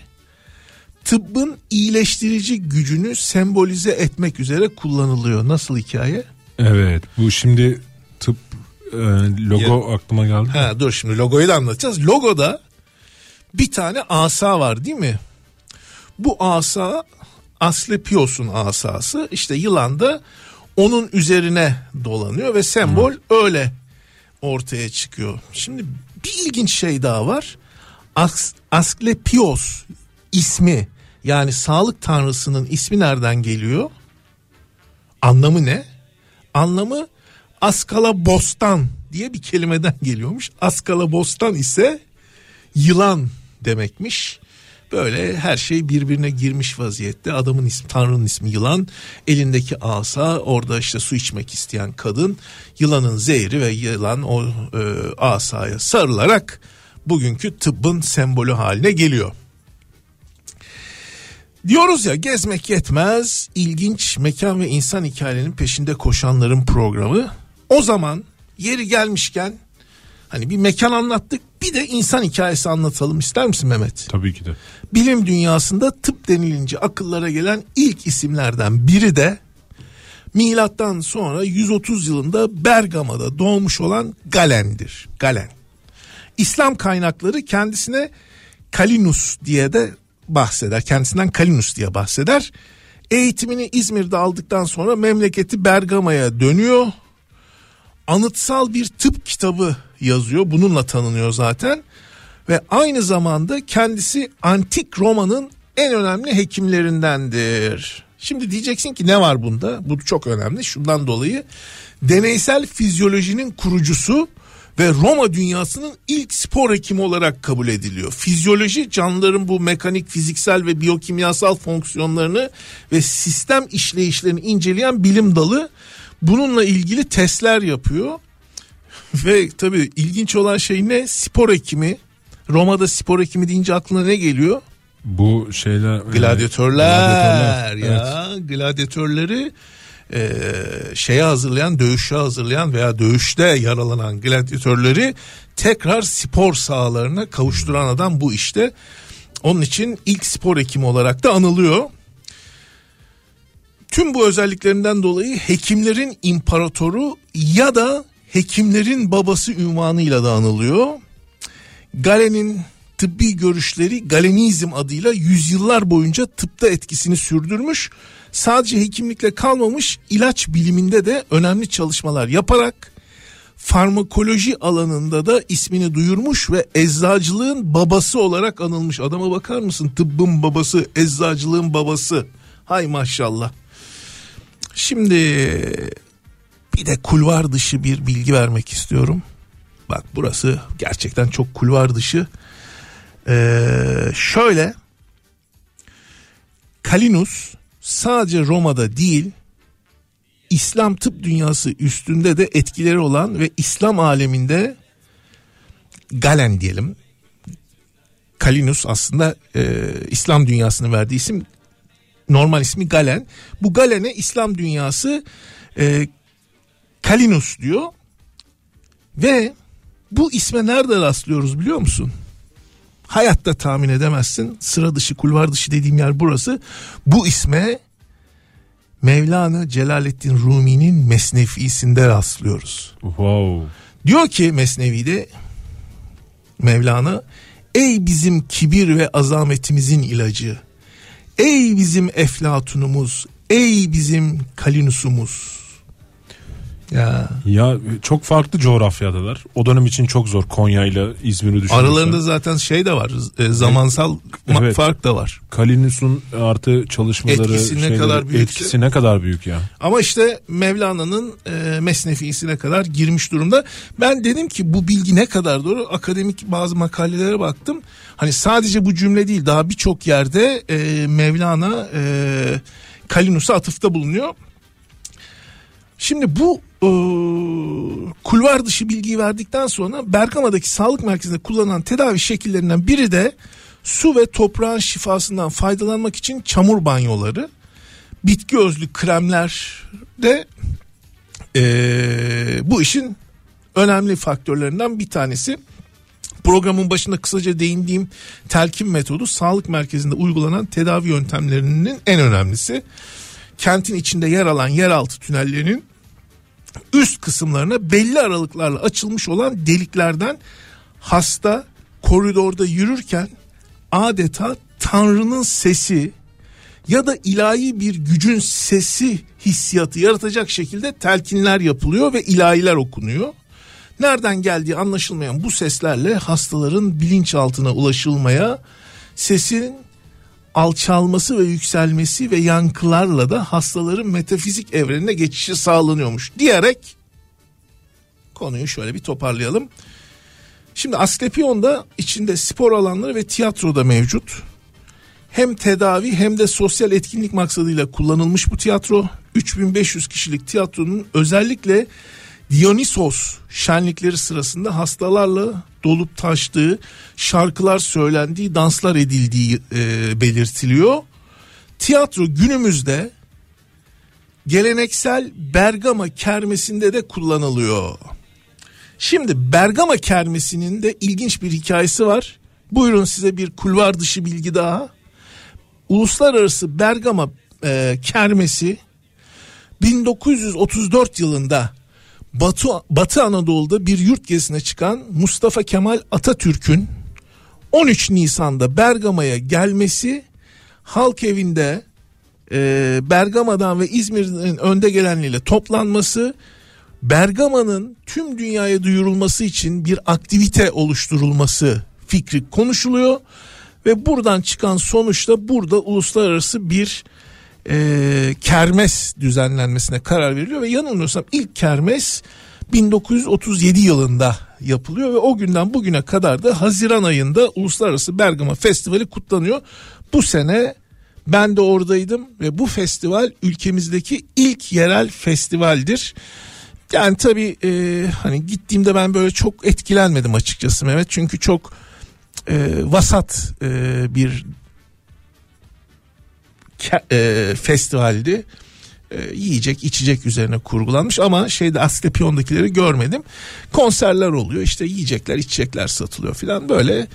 tıbbın iyileştirici gücünü sembolize etmek üzere kullanılıyor. Nasıl hikaye? Evet bu şimdi tıp e, logo aklıma geldi. Ha, dur şimdi logoyu da anlatacağız. Logoda bir tane asa var değil mi? Bu asa Asklepios'un asası. İşte yılan da onun üzerine dolanıyor ve sembol öyle ortaya çıkıyor. Şimdi bir ilginç şey daha var. As Asklepios ismi yani sağlık tanrısının ismi nereden geliyor? Anlamı ne? Anlamı Askala Bostan diye bir kelimeden geliyormuş. Askala Bostan ise yılan demekmiş. Böyle her şey birbirine girmiş vaziyette. Adamın ismi, Tanrı'nın ismi yılan. Elindeki asa, orada işte su içmek isteyen kadın. Yılanın zehri ve yılan o e, asaya sarılarak bugünkü tıbbın sembolü haline geliyor. Diyoruz ya gezmek yetmez, ilginç mekan ve insan hikayelerinin peşinde koşanların programı. O zaman yeri gelmişken hani bir mekan anlattık bir de insan hikayesi anlatalım ister misin Mehmet? Tabii ki de. Bilim dünyasında tıp denilince akıllara gelen ilk isimlerden biri de milattan sonra 130 yılında Bergama'da doğmuş olan Galen'dir. Galen. İslam kaynakları kendisine Kalinus diye de bahseder. Kendisinden Kalinus diye bahseder. Eğitimini İzmir'de aldıktan sonra memleketi Bergama'ya dönüyor. Anıtsal bir tıp kitabı yazıyor. Bununla tanınıyor zaten. Ve aynı zamanda kendisi antik Roma'nın en önemli hekimlerindendir. Şimdi diyeceksin ki ne var bunda? Bu çok önemli. Şundan dolayı deneysel fizyolojinin kurucusu ve Roma dünyasının ilk spor hekimi olarak kabul ediliyor. Fizyoloji canlıların bu mekanik, fiziksel ve biyokimyasal fonksiyonlarını ve sistem işleyişlerini inceleyen bilim dalı. Bununla ilgili testler yapıyor. (laughs) Ve tabii ilginç olan şey ne? Spor hekimi. Roma'da spor hekimi deyince aklına ne geliyor? Bu şeyler Gladyatörler, gladyatörler, ya gladyatörleri e, şeye hazırlayan dövüşe hazırlayan veya dövüşte yaralanan gladyatörleri tekrar spor sahalarına kavuşturan adam bu işte. Onun için ilk spor hekimi olarak da anılıyor. Tüm bu özelliklerinden dolayı hekimlerin imparatoru ya da hekimlerin babası ünvanıyla da anılıyor. Galen'in tıbbi görüşleri Galenizm adıyla yüzyıllar boyunca tıpta etkisini sürdürmüş. Sadece hekimlikle kalmamış ilaç biliminde de önemli çalışmalar yaparak farmakoloji alanında da ismini duyurmuş ve eczacılığın babası olarak anılmış. Adama bakar mısın? Tıbbın babası, eczacılığın babası. Hay maşallah. Şimdi bir de kulvar dışı bir bilgi vermek istiyorum. Bak burası gerçekten çok kulvar dışı. Ee, şöyle Kalinus sadece Roma'da değil İslam tıp dünyası üstünde de etkileri olan ve İslam aleminde Galen diyelim. Kalinus aslında e, İslam dünyasının verdiği isim normal ismi Galen. Bu Galen'e İslam dünyası e, Kalinus diyor ve bu isme nerede rastlıyoruz biliyor musun? Hayatta tahmin edemezsin. Sıra dışı, kulvar dışı dediğim yer burası. Bu isme Mevlana Celaleddin Rumi'nin Mesnevisinde rastlıyoruz. Wow. Diyor ki Mesnevi'de Mevlana ey bizim kibir ve azametimizin ilacı. Ey bizim eflatunumuz, ey bizim kalinusumuz. Ya Ya çok farklı coğrafyadalar. O dönem için çok zor Konya ile İzmir'i düşünürsen. aralarında zaten şey de var, e, zamansal ma- Evet. fark da var. Kalinus'un artı çalışmaları Etkisi ne şeyleri, kadar büyükse- etkisi ne kadar büyük ya. Ama işte Mevlana'nın e, mesnefisine kadar girmiş durumda. Ben dedim ki bu bilgi ne kadar doğru? Akademik bazı makalelere baktım. Hani sadece bu cümle değil daha birçok yerde e, Mevlana e, Kalinus'a atıfta bulunuyor. Şimdi bu e, kulvar dışı bilgiyi verdikten sonra Bergama'daki sağlık merkezinde kullanılan tedavi şekillerinden biri de su ve toprağın şifasından faydalanmak için çamur banyoları bitki özlü kremler de eee, bu işin önemli faktörlerinden bir tanesi. Programın başında kısaca değindiğim telkin metodu sağlık merkezinde uygulanan tedavi yöntemlerinin en önemlisi. Kentin içinde yer alan yeraltı tünellerinin üst kısımlarına belli aralıklarla açılmış olan deliklerden hasta koridorda yürürken adeta Tanrı'nın sesi ya da ilahi bir gücün sesi hissiyatı yaratacak şekilde telkinler yapılıyor ve ilahiler okunuyor. Nereden geldiği anlaşılmayan bu seslerle hastaların bilinçaltına ulaşılmaya, sesin alçalması ve yükselmesi ve yankılarla da hastaların metafizik evrenine geçişi sağlanıyormuş diyerek konuyu şöyle bir toparlayalım. Şimdi Asklepion'da içinde spor alanları ve tiyatro da mevcut. Hem tedavi hem de sosyal etkinlik maksadıyla kullanılmış bu tiyatro. 3500 kişilik tiyatronun özellikle Dionysos şenlikleri sırasında hastalarla dolup taştığı, şarkılar söylendiği, danslar edildiği e, belirtiliyor. Tiyatro günümüzde geleneksel Bergama kermesinde de kullanılıyor. Şimdi Bergama kermesinin de ilginç bir hikayesi var. Buyurun size bir kulvar dışı bilgi daha. Uluslararası Bergama e, kermesi 1934 yılında Batı, Batı Anadolu'da bir yurt gezisine çıkan Mustafa Kemal Atatürk'ün 13 Nisan'da Bergama'ya gelmesi halk evinde e, Bergama'dan ve İzmir'in önde gelenliğiyle toplanması Bergama'nın tüm dünyaya duyurulması için bir aktivite oluşturulması fikri konuşuluyor ve buradan çıkan sonuçta burada uluslararası bir e, kermes düzenlenmesine karar veriliyor ve yanılmıyorsam ilk kermes 1937 yılında yapılıyor ve o günden bugüne kadar da Haziran ayında Uluslararası Bergama Festivali kutlanıyor. Bu sene ben de oradaydım ve bu festival ülkemizdeki ilk yerel festivaldir. Yani tabii e, hani gittiğimde ben böyle çok etkilenmedim açıkçası Mehmet. Çünkü çok e, vasat e, bir e, festivaldi. E, yiyecek içecek üzerine kurgulanmış ama şeyde Asklepion'dakileri görmedim. Konserler oluyor işte yiyecekler içecekler satılıyor filan böyle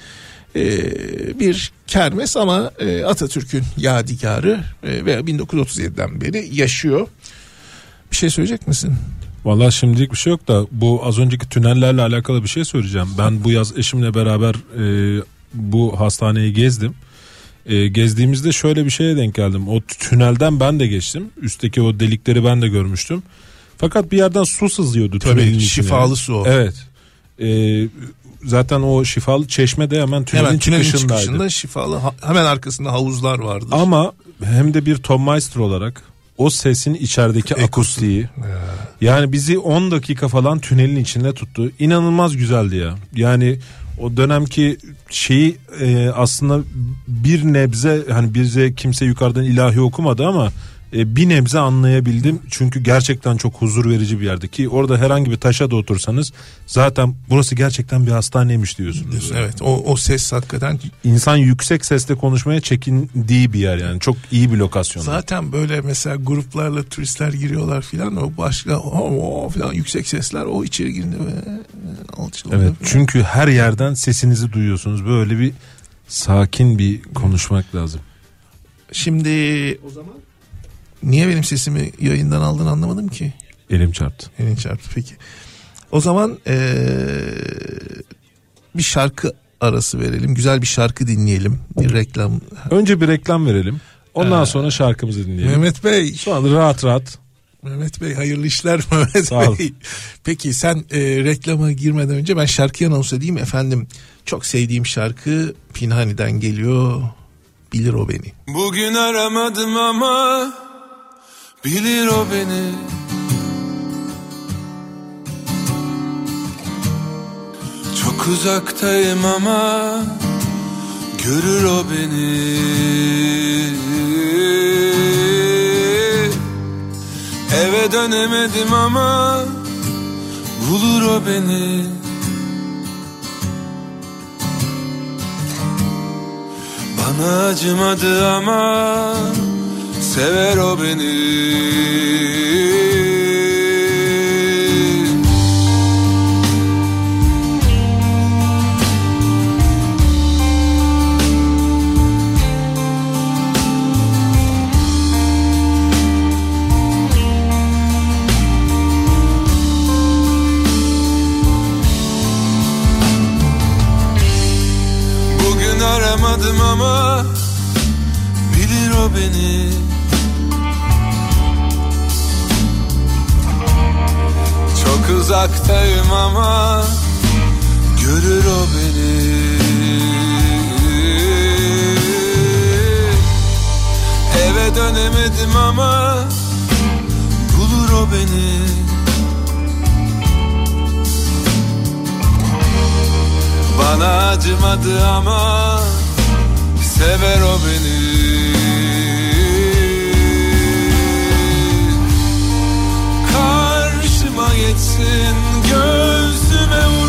e, bir kermes ama e, Atatürk'ün yadigarı e, ve 1937'den beri yaşıyor. Bir şey söyleyecek misin? Valla şimdilik bir şey yok da bu az önceki tünellerle alakalı bir şey söyleyeceğim. Ben bu yaz eşimle beraber e, bu hastaneyi gezdim. E, gezdiğimizde şöyle bir şeye denk geldim. O tünelden ben de geçtim. Üstteki o delikleri ben de görmüştüm. Fakat bir yerden su sızıyordu Tabii, içine. şifalı su. Evet. E, zaten o şifalı çeşme de hemen tünelin, Hemen tünelin çıkışındaydı. çıkışında şifalı hemen arkasında havuzlar vardır. Ama hem de bir Tom Meister olarak o sesin içerideki akustiği yani bizi 10 dakika falan tünelin içinde tuttu. İnanılmaz güzeldi ya. Yani o dönemki şeyi e, aslında bir nebze hani bize kimse yukarıdan ilahi okumadı ama e, bir nebze anlayabildim. Çünkü gerçekten çok huzur verici bir yerdi ki orada herhangi bir taşa da otursanız zaten burası gerçekten bir hastaneymiş diyorsunuz. Evet o, o ses hakikaten İnsan yüksek sesle konuşmaya çekindiği bir yer yani. Çok iyi bir lokasyon. zaten böyle mesela gruplarla turistler giriyorlar filan o başka o, o filan yüksek sesler o içeri girdiğinde böyle alçalıyor. Evet filan. çünkü her yerden sesinizi duyuyorsunuz. Böyle bir sakin bir konuşmak lazım. Şimdi o zaman Niye benim sesimi yayından aldın anlamadım ki. Elim çarptı. Elin çarptı peki. O zaman ee, bir şarkı arası verelim. Güzel bir şarkı dinleyelim. Bir reklam. Önce bir reklam verelim. Ondan sonra şarkımızı dinleyelim. Mehmet Bey. Sonra rahat rahat. Mehmet Bey hayırlı işler (laughs) Mehmet Sağ ol. Bey. Peki sen e, reklama girmeden önce ben şarkıyı anons edeyim efendim. Çok sevdiğim şarkı Pinhani'den geliyor. Bilir o beni. Bugün aramadım ama bilir o beni. Çok uzaktayım ama görür o beni. Eve dönemedim ama bulur o beni. Bana acımadı ama sever o beni. Aramadım ama bilir o beni. Uzaktayım ama görür o beni. Eve dönemedim ama bulur o beni. Bana acımadı ama sever o beni. Karşıma geçsin göğsüme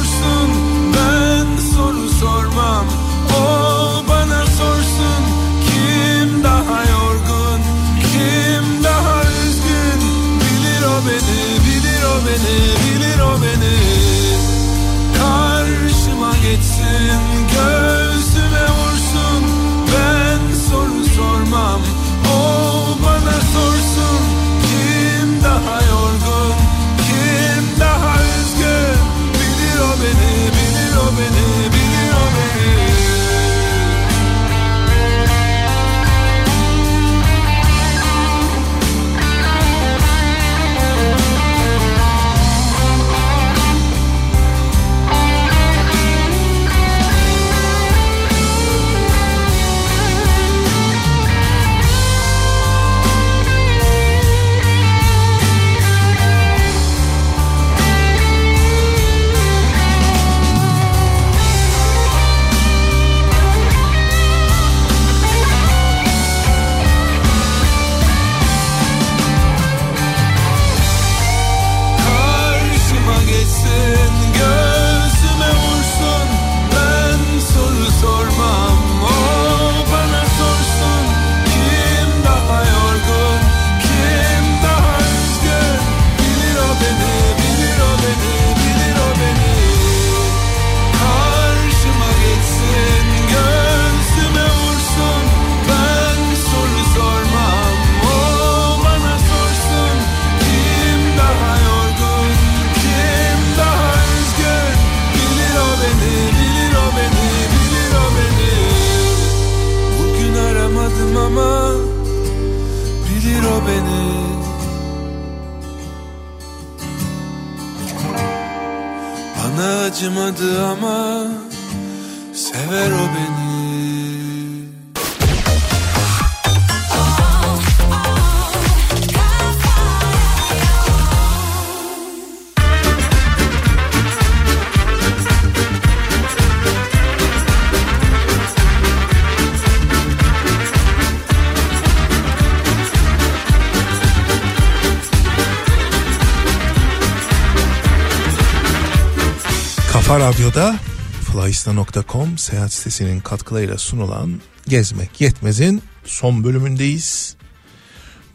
flyista.com seyahat sitesinin katkılarıyla sunulan Gezmek Yetmez'in son bölümündeyiz.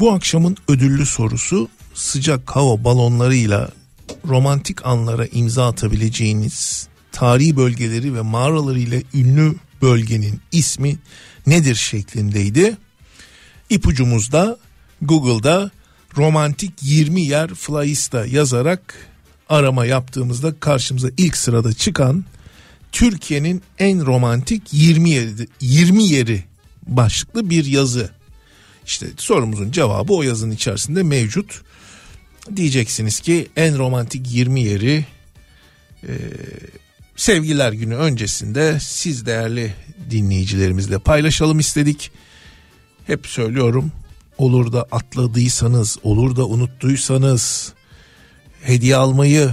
Bu akşamın ödüllü sorusu sıcak hava balonlarıyla romantik anlara imza atabileceğiniz tarihi bölgeleri ve mağaraları ile ünlü bölgenin ismi nedir şeklindeydi. İpucumuzda Google'da romantik 20 yer Flyista yazarak arama yaptığımızda karşımıza ilk sırada çıkan Türkiye'nin en romantik 20 yeri, 20 yeri başlıklı bir yazı. İşte sorumuzun cevabı o yazının içerisinde mevcut. Diyeceksiniz ki en romantik 20 yeri e, sevgiler günü öncesinde siz değerli dinleyicilerimizle paylaşalım istedik. Hep söylüyorum olur da atladıysanız olur da unuttuysanız hediye almayı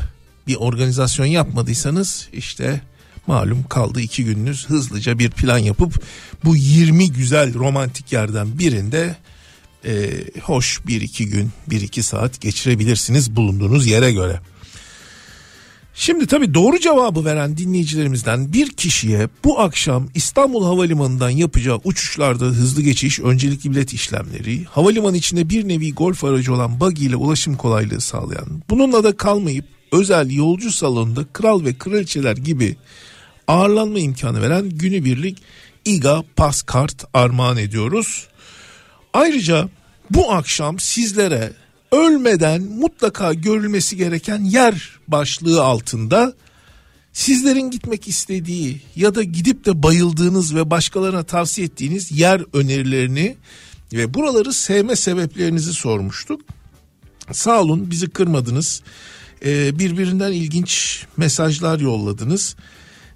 bir organizasyon yapmadıysanız işte malum kaldı iki gününüz hızlıca bir plan yapıp bu 20 güzel romantik yerden birinde e, hoş bir iki gün bir iki saat geçirebilirsiniz bulunduğunuz yere göre. Şimdi tabii doğru cevabı veren dinleyicilerimizden bir kişiye bu akşam İstanbul Havalimanı'ndan yapacağı uçuşlarda hızlı geçiş, öncelikli bilet işlemleri, havalimanı içinde bir nevi golf aracı olan buggy ile ulaşım kolaylığı sağlayan, bununla da kalmayıp özel yolcu salonunda kral ve kraliçeler gibi ağırlanma imkanı veren günübirlik İGA Pass Kart armağan ediyoruz. Ayrıca bu akşam sizlere ölmeden mutlaka görülmesi gereken yer başlığı altında sizlerin gitmek istediği ya da gidip de bayıldığınız ve başkalarına tavsiye ettiğiniz yer önerilerini ve buraları sevme sebeplerinizi sormuştuk. Sağ olun bizi kırmadınız. Ee, birbirinden ilginç mesajlar yolladınız.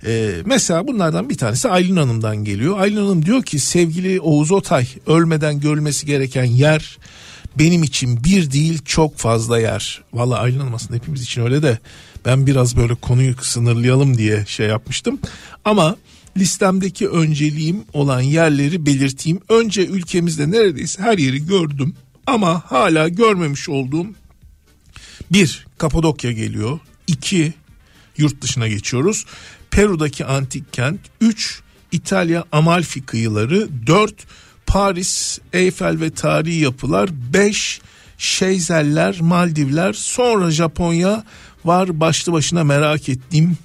Ee, mesela bunlardan bir tanesi Aylin Hanım'dan geliyor. Aylin Hanım diyor ki sevgili Oğuz Otay ölmeden görülmesi gereken yer benim için bir değil çok fazla yer. Valla Aylin Hanım aslında hepimiz için öyle de ben biraz böyle konuyu sınırlayalım diye şey yapmıştım. Ama listemdeki önceliğim olan yerleri belirteyim. Önce ülkemizde neredeyse her yeri gördüm ama hala görmemiş olduğum bir Kapadokya geliyor. iki yurt dışına geçiyoruz. Peru'daki antik kent. Üç İtalya Amalfi kıyıları. Dört Paris, Eyfel ve tarihi yapılar. Beş Şeyzeller, Maldivler. Sonra Japonya var başlı başına merak ettiğim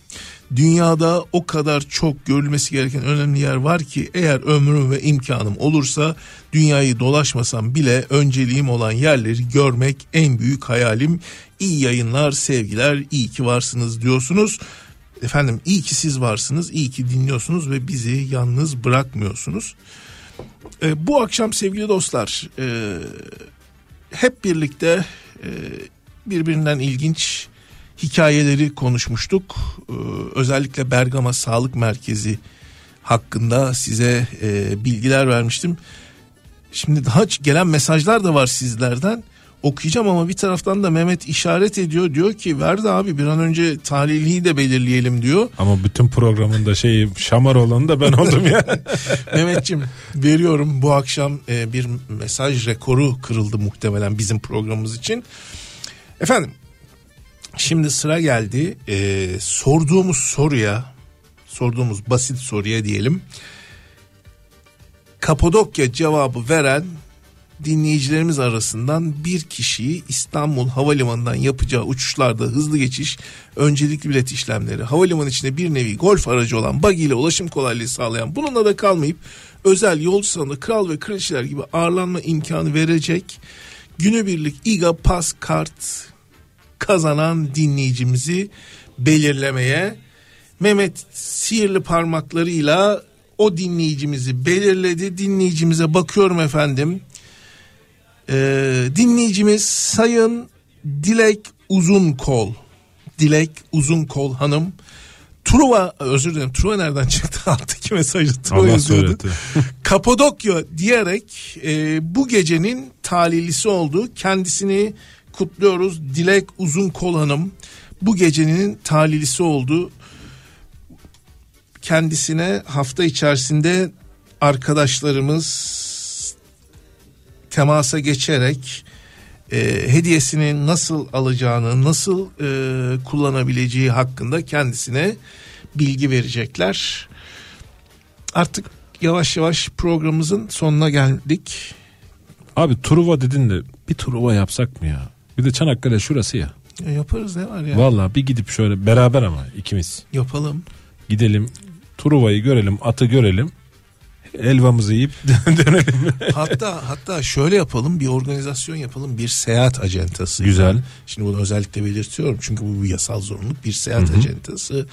dünyada o kadar çok görülmesi gereken önemli yer var ki eğer ömrüm ve imkanım olursa dünyayı dolaşmasam bile önceliğim olan yerleri görmek en büyük hayalim. İyi yayınlar, sevgiler, iyi ki varsınız diyorsunuz. Efendim iyi ki siz varsınız, iyi ki dinliyorsunuz ve bizi yalnız bırakmıyorsunuz. E, bu akşam sevgili dostlar e, hep birlikte e, birbirinden ilginç hikayeleri konuşmuştuk. Ee, özellikle Bergama Sağlık Merkezi hakkında size e, bilgiler vermiştim. Şimdi daha gelen mesajlar da var sizlerden. Okuyacağım ama bir taraftan da Mehmet işaret ediyor. Diyor ki verdi abi bir an önce talihliyi de belirleyelim diyor. Ama bütün programın da şeyi şamar olanı da ben oldum ya. (laughs) Mehmetciğim veriyorum bu akşam e, bir mesaj rekoru kırıldı muhtemelen bizim programımız için. Efendim Şimdi sıra geldi e, sorduğumuz soruya sorduğumuz basit soruya diyelim. Kapadokya cevabı veren dinleyicilerimiz arasından bir kişiyi İstanbul Havalimanı'ndan yapacağı uçuşlarda hızlı geçiş, öncelikli bilet işlemleri, havalimanı içinde bir nevi golf aracı olan buggy ile ulaşım kolaylığı sağlayan bununla da kalmayıp özel yolcu salonu kral ve kraliçeler gibi ağırlanma imkanı verecek günübirlik İGA Pass Kart kazanan dinleyicimizi belirlemeye Mehmet sihirli parmaklarıyla o dinleyicimizi belirledi. Dinleyicimize bakıyorum efendim. Ee, dinleyicimiz Sayın Dilek Uzunkol. Dilek Uzunkol hanım. Truva özür dilerim Truva nereden çıktı (laughs) alttaki mesajı Truva yazıyordu. (laughs) Kapadokya diyerek e, bu gecenin talihlisi oldu. Kendisini kutluyoruz. Dilek Uzun Kol Hanım bu gecenin talihlisi oldu. Kendisine hafta içerisinde arkadaşlarımız temasa geçerek e, hediyesini nasıl alacağını, nasıl e, kullanabileceği hakkında kendisine bilgi verecekler. Artık yavaş yavaş programımızın sonuna geldik. Abi Truva dedin de bir Truva yapsak mı ya? Bir de Çanakkale şurası ya. ya yaparız ne var ya? Valla bir gidip şöyle beraber ama ikimiz. Yapalım. Gidelim Truva'yı görelim, atı görelim. Elvamızı yiyip (laughs) dönelim. hatta hatta şöyle yapalım bir organizasyon yapalım bir seyahat acentası. Güzel. Şimdi bunu özellikle belirtiyorum çünkü bu bir yasal zorunluluk bir seyahat acentası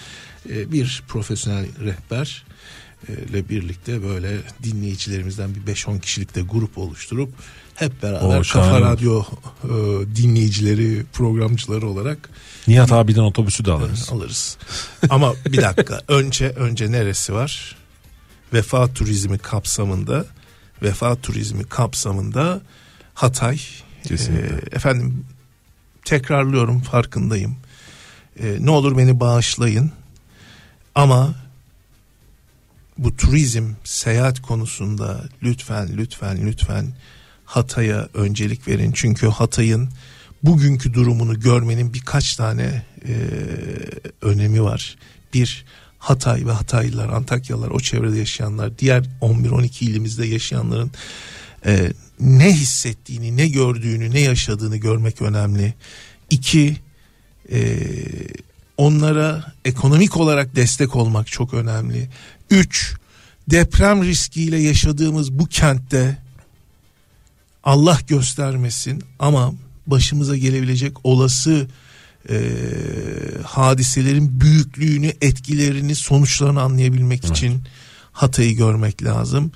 e, bir profesyonel rehber e, ile birlikte böyle dinleyicilerimizden bir 5-10 kişilik de grup oluşturup hep beraber Oo, Kafa. Radyo e, dinleyicileri, programcıları olarak Nihat abiden otobüsü de alırız. alırız. Ama bir dakika (laughs) önce önce neresi var? Vefa turizmi kapsamında Vefa turizmi kapsamında Hatay. Kesinlikle. Ee, efendim tekrarlıyorum farkındayım. Ee, ne olur beni bağışlayın. Ama bu turizm seyahat konusunda lütfen lütfen lütfen Hatay'a öncelik verin. Çünkü Hatay'ın bugünkü durumunu görmenin birkaç tane e, önemi var. Bir Hatay ve Hataylılar, Antakyalılar, o çevrede yaşayanlar, diğer 11-12 ilimizde yaşayanların e, ne hissettiğini, ne gördüğünü, ne yaşadığını görmek önemli. İki, e, onlara ekonomik olarak destek olmak çok önemli. Üç, deprem riskiyle yaşadığımız bu kentte Allah göstermesin ama başımıza gelebilecek olası e, hadiselerin büyüklüğünü, etkilerini, sonuçlarını anlayabilmek için Hatay'ı görmek lazım.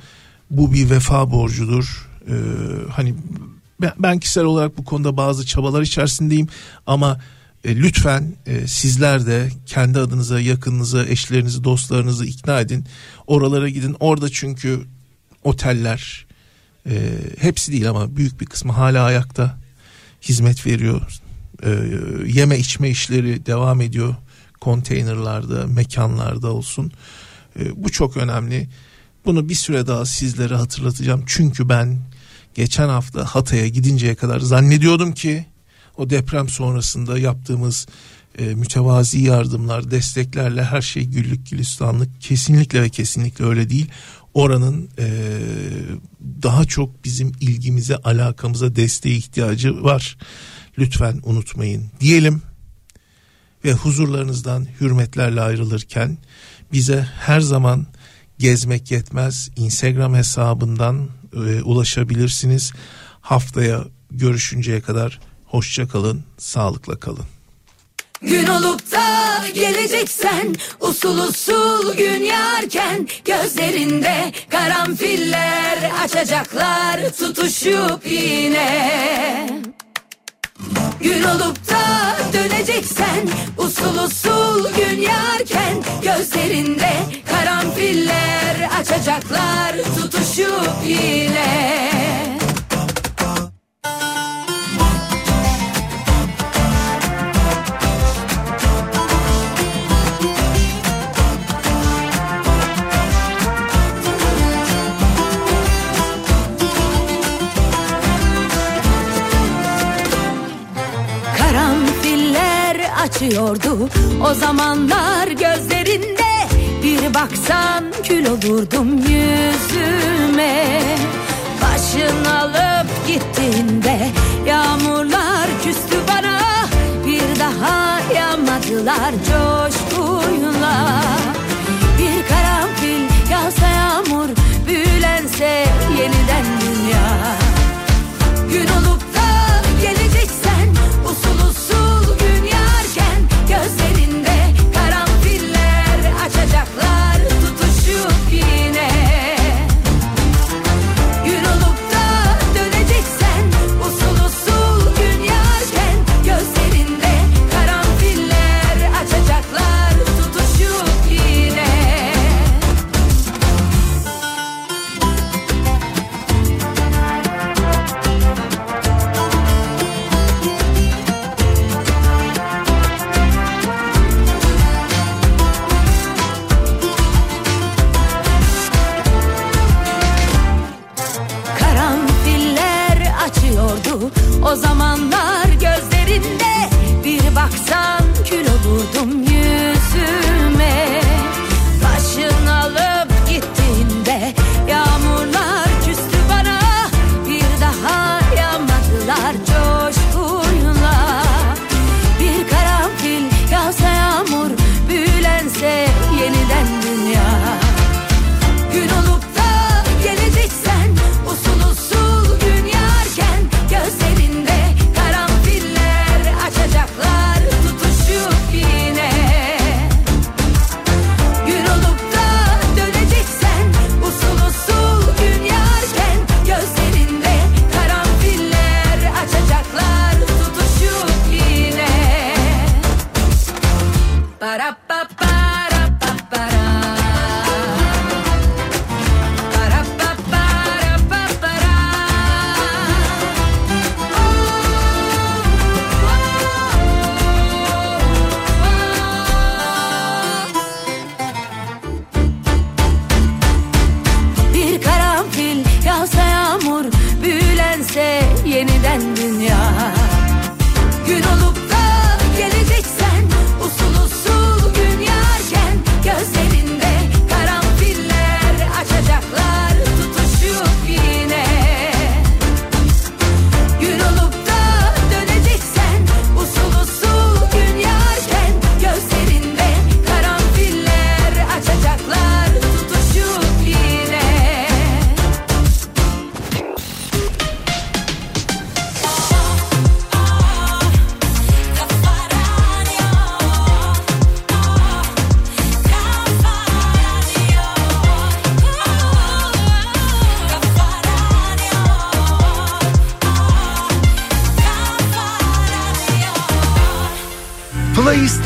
Bu bir vefa borcudur. Ee, hani ben, ben kişisel olarak bu konuda bazı çabalar içerisindeyim ama e, lütfen e, sizler de kendi adınıza, yakınınıza, eşlerinizi, dostlarınızı ikna edin. Oralara gidin. Orada çünkü oteller e, hepsi değil ama büyük bir kısmı hala ayakta hizmet veriyor. E, yeme içme işleri devam ediyor. Konteynerlarda, mekanlarda olsun. E, bu çok önemli. Bunu bir süre daha sizlere hatırlatacağım. Çünkü ben geçen hafta Hatay'a gidinceye kadar zannediyordum ki o deprem sonrasında yaptığımız e, mütevazi yardımlar, desteklerle her şey güllük gülistanlık. Kesinlikle ve kesinlikle öyle değil. Oranın e, daha çok bizim ilgimize, alakamıza, desteğe ihtiyacı var. Lütfen unutmayın diyelim ve huzurlarınızdan hürmetlerle ayrılırken bize her zaman gezmek yetmez. Instagram hesabından e, ulaşabilirsiniz. Haftaya görüşünceye kadar hoşça kalın, sağlıkla kalın. Gün olup da geleceksen usul usul gün yarken gözlerinde karanfiller açacaklar tutuşup yine. Gün olup da döneceksen usul usul gün yarken gözlerinde karanfiller açacaklar tutuşup yine. Açıyordu o zamanlar gözlerinde Bir baksan kül olurdum yüzüme. Başın alıp gittiğinde yağmurlar küstü bana. Bir daha yağmadılar coşkuyla. Bir karanfil yağsa yağmur büyülense yeniden dünya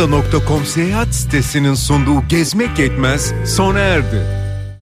Flyista.com seyahat sitesinin sunduğu Gezmek Yetmez sona erdi.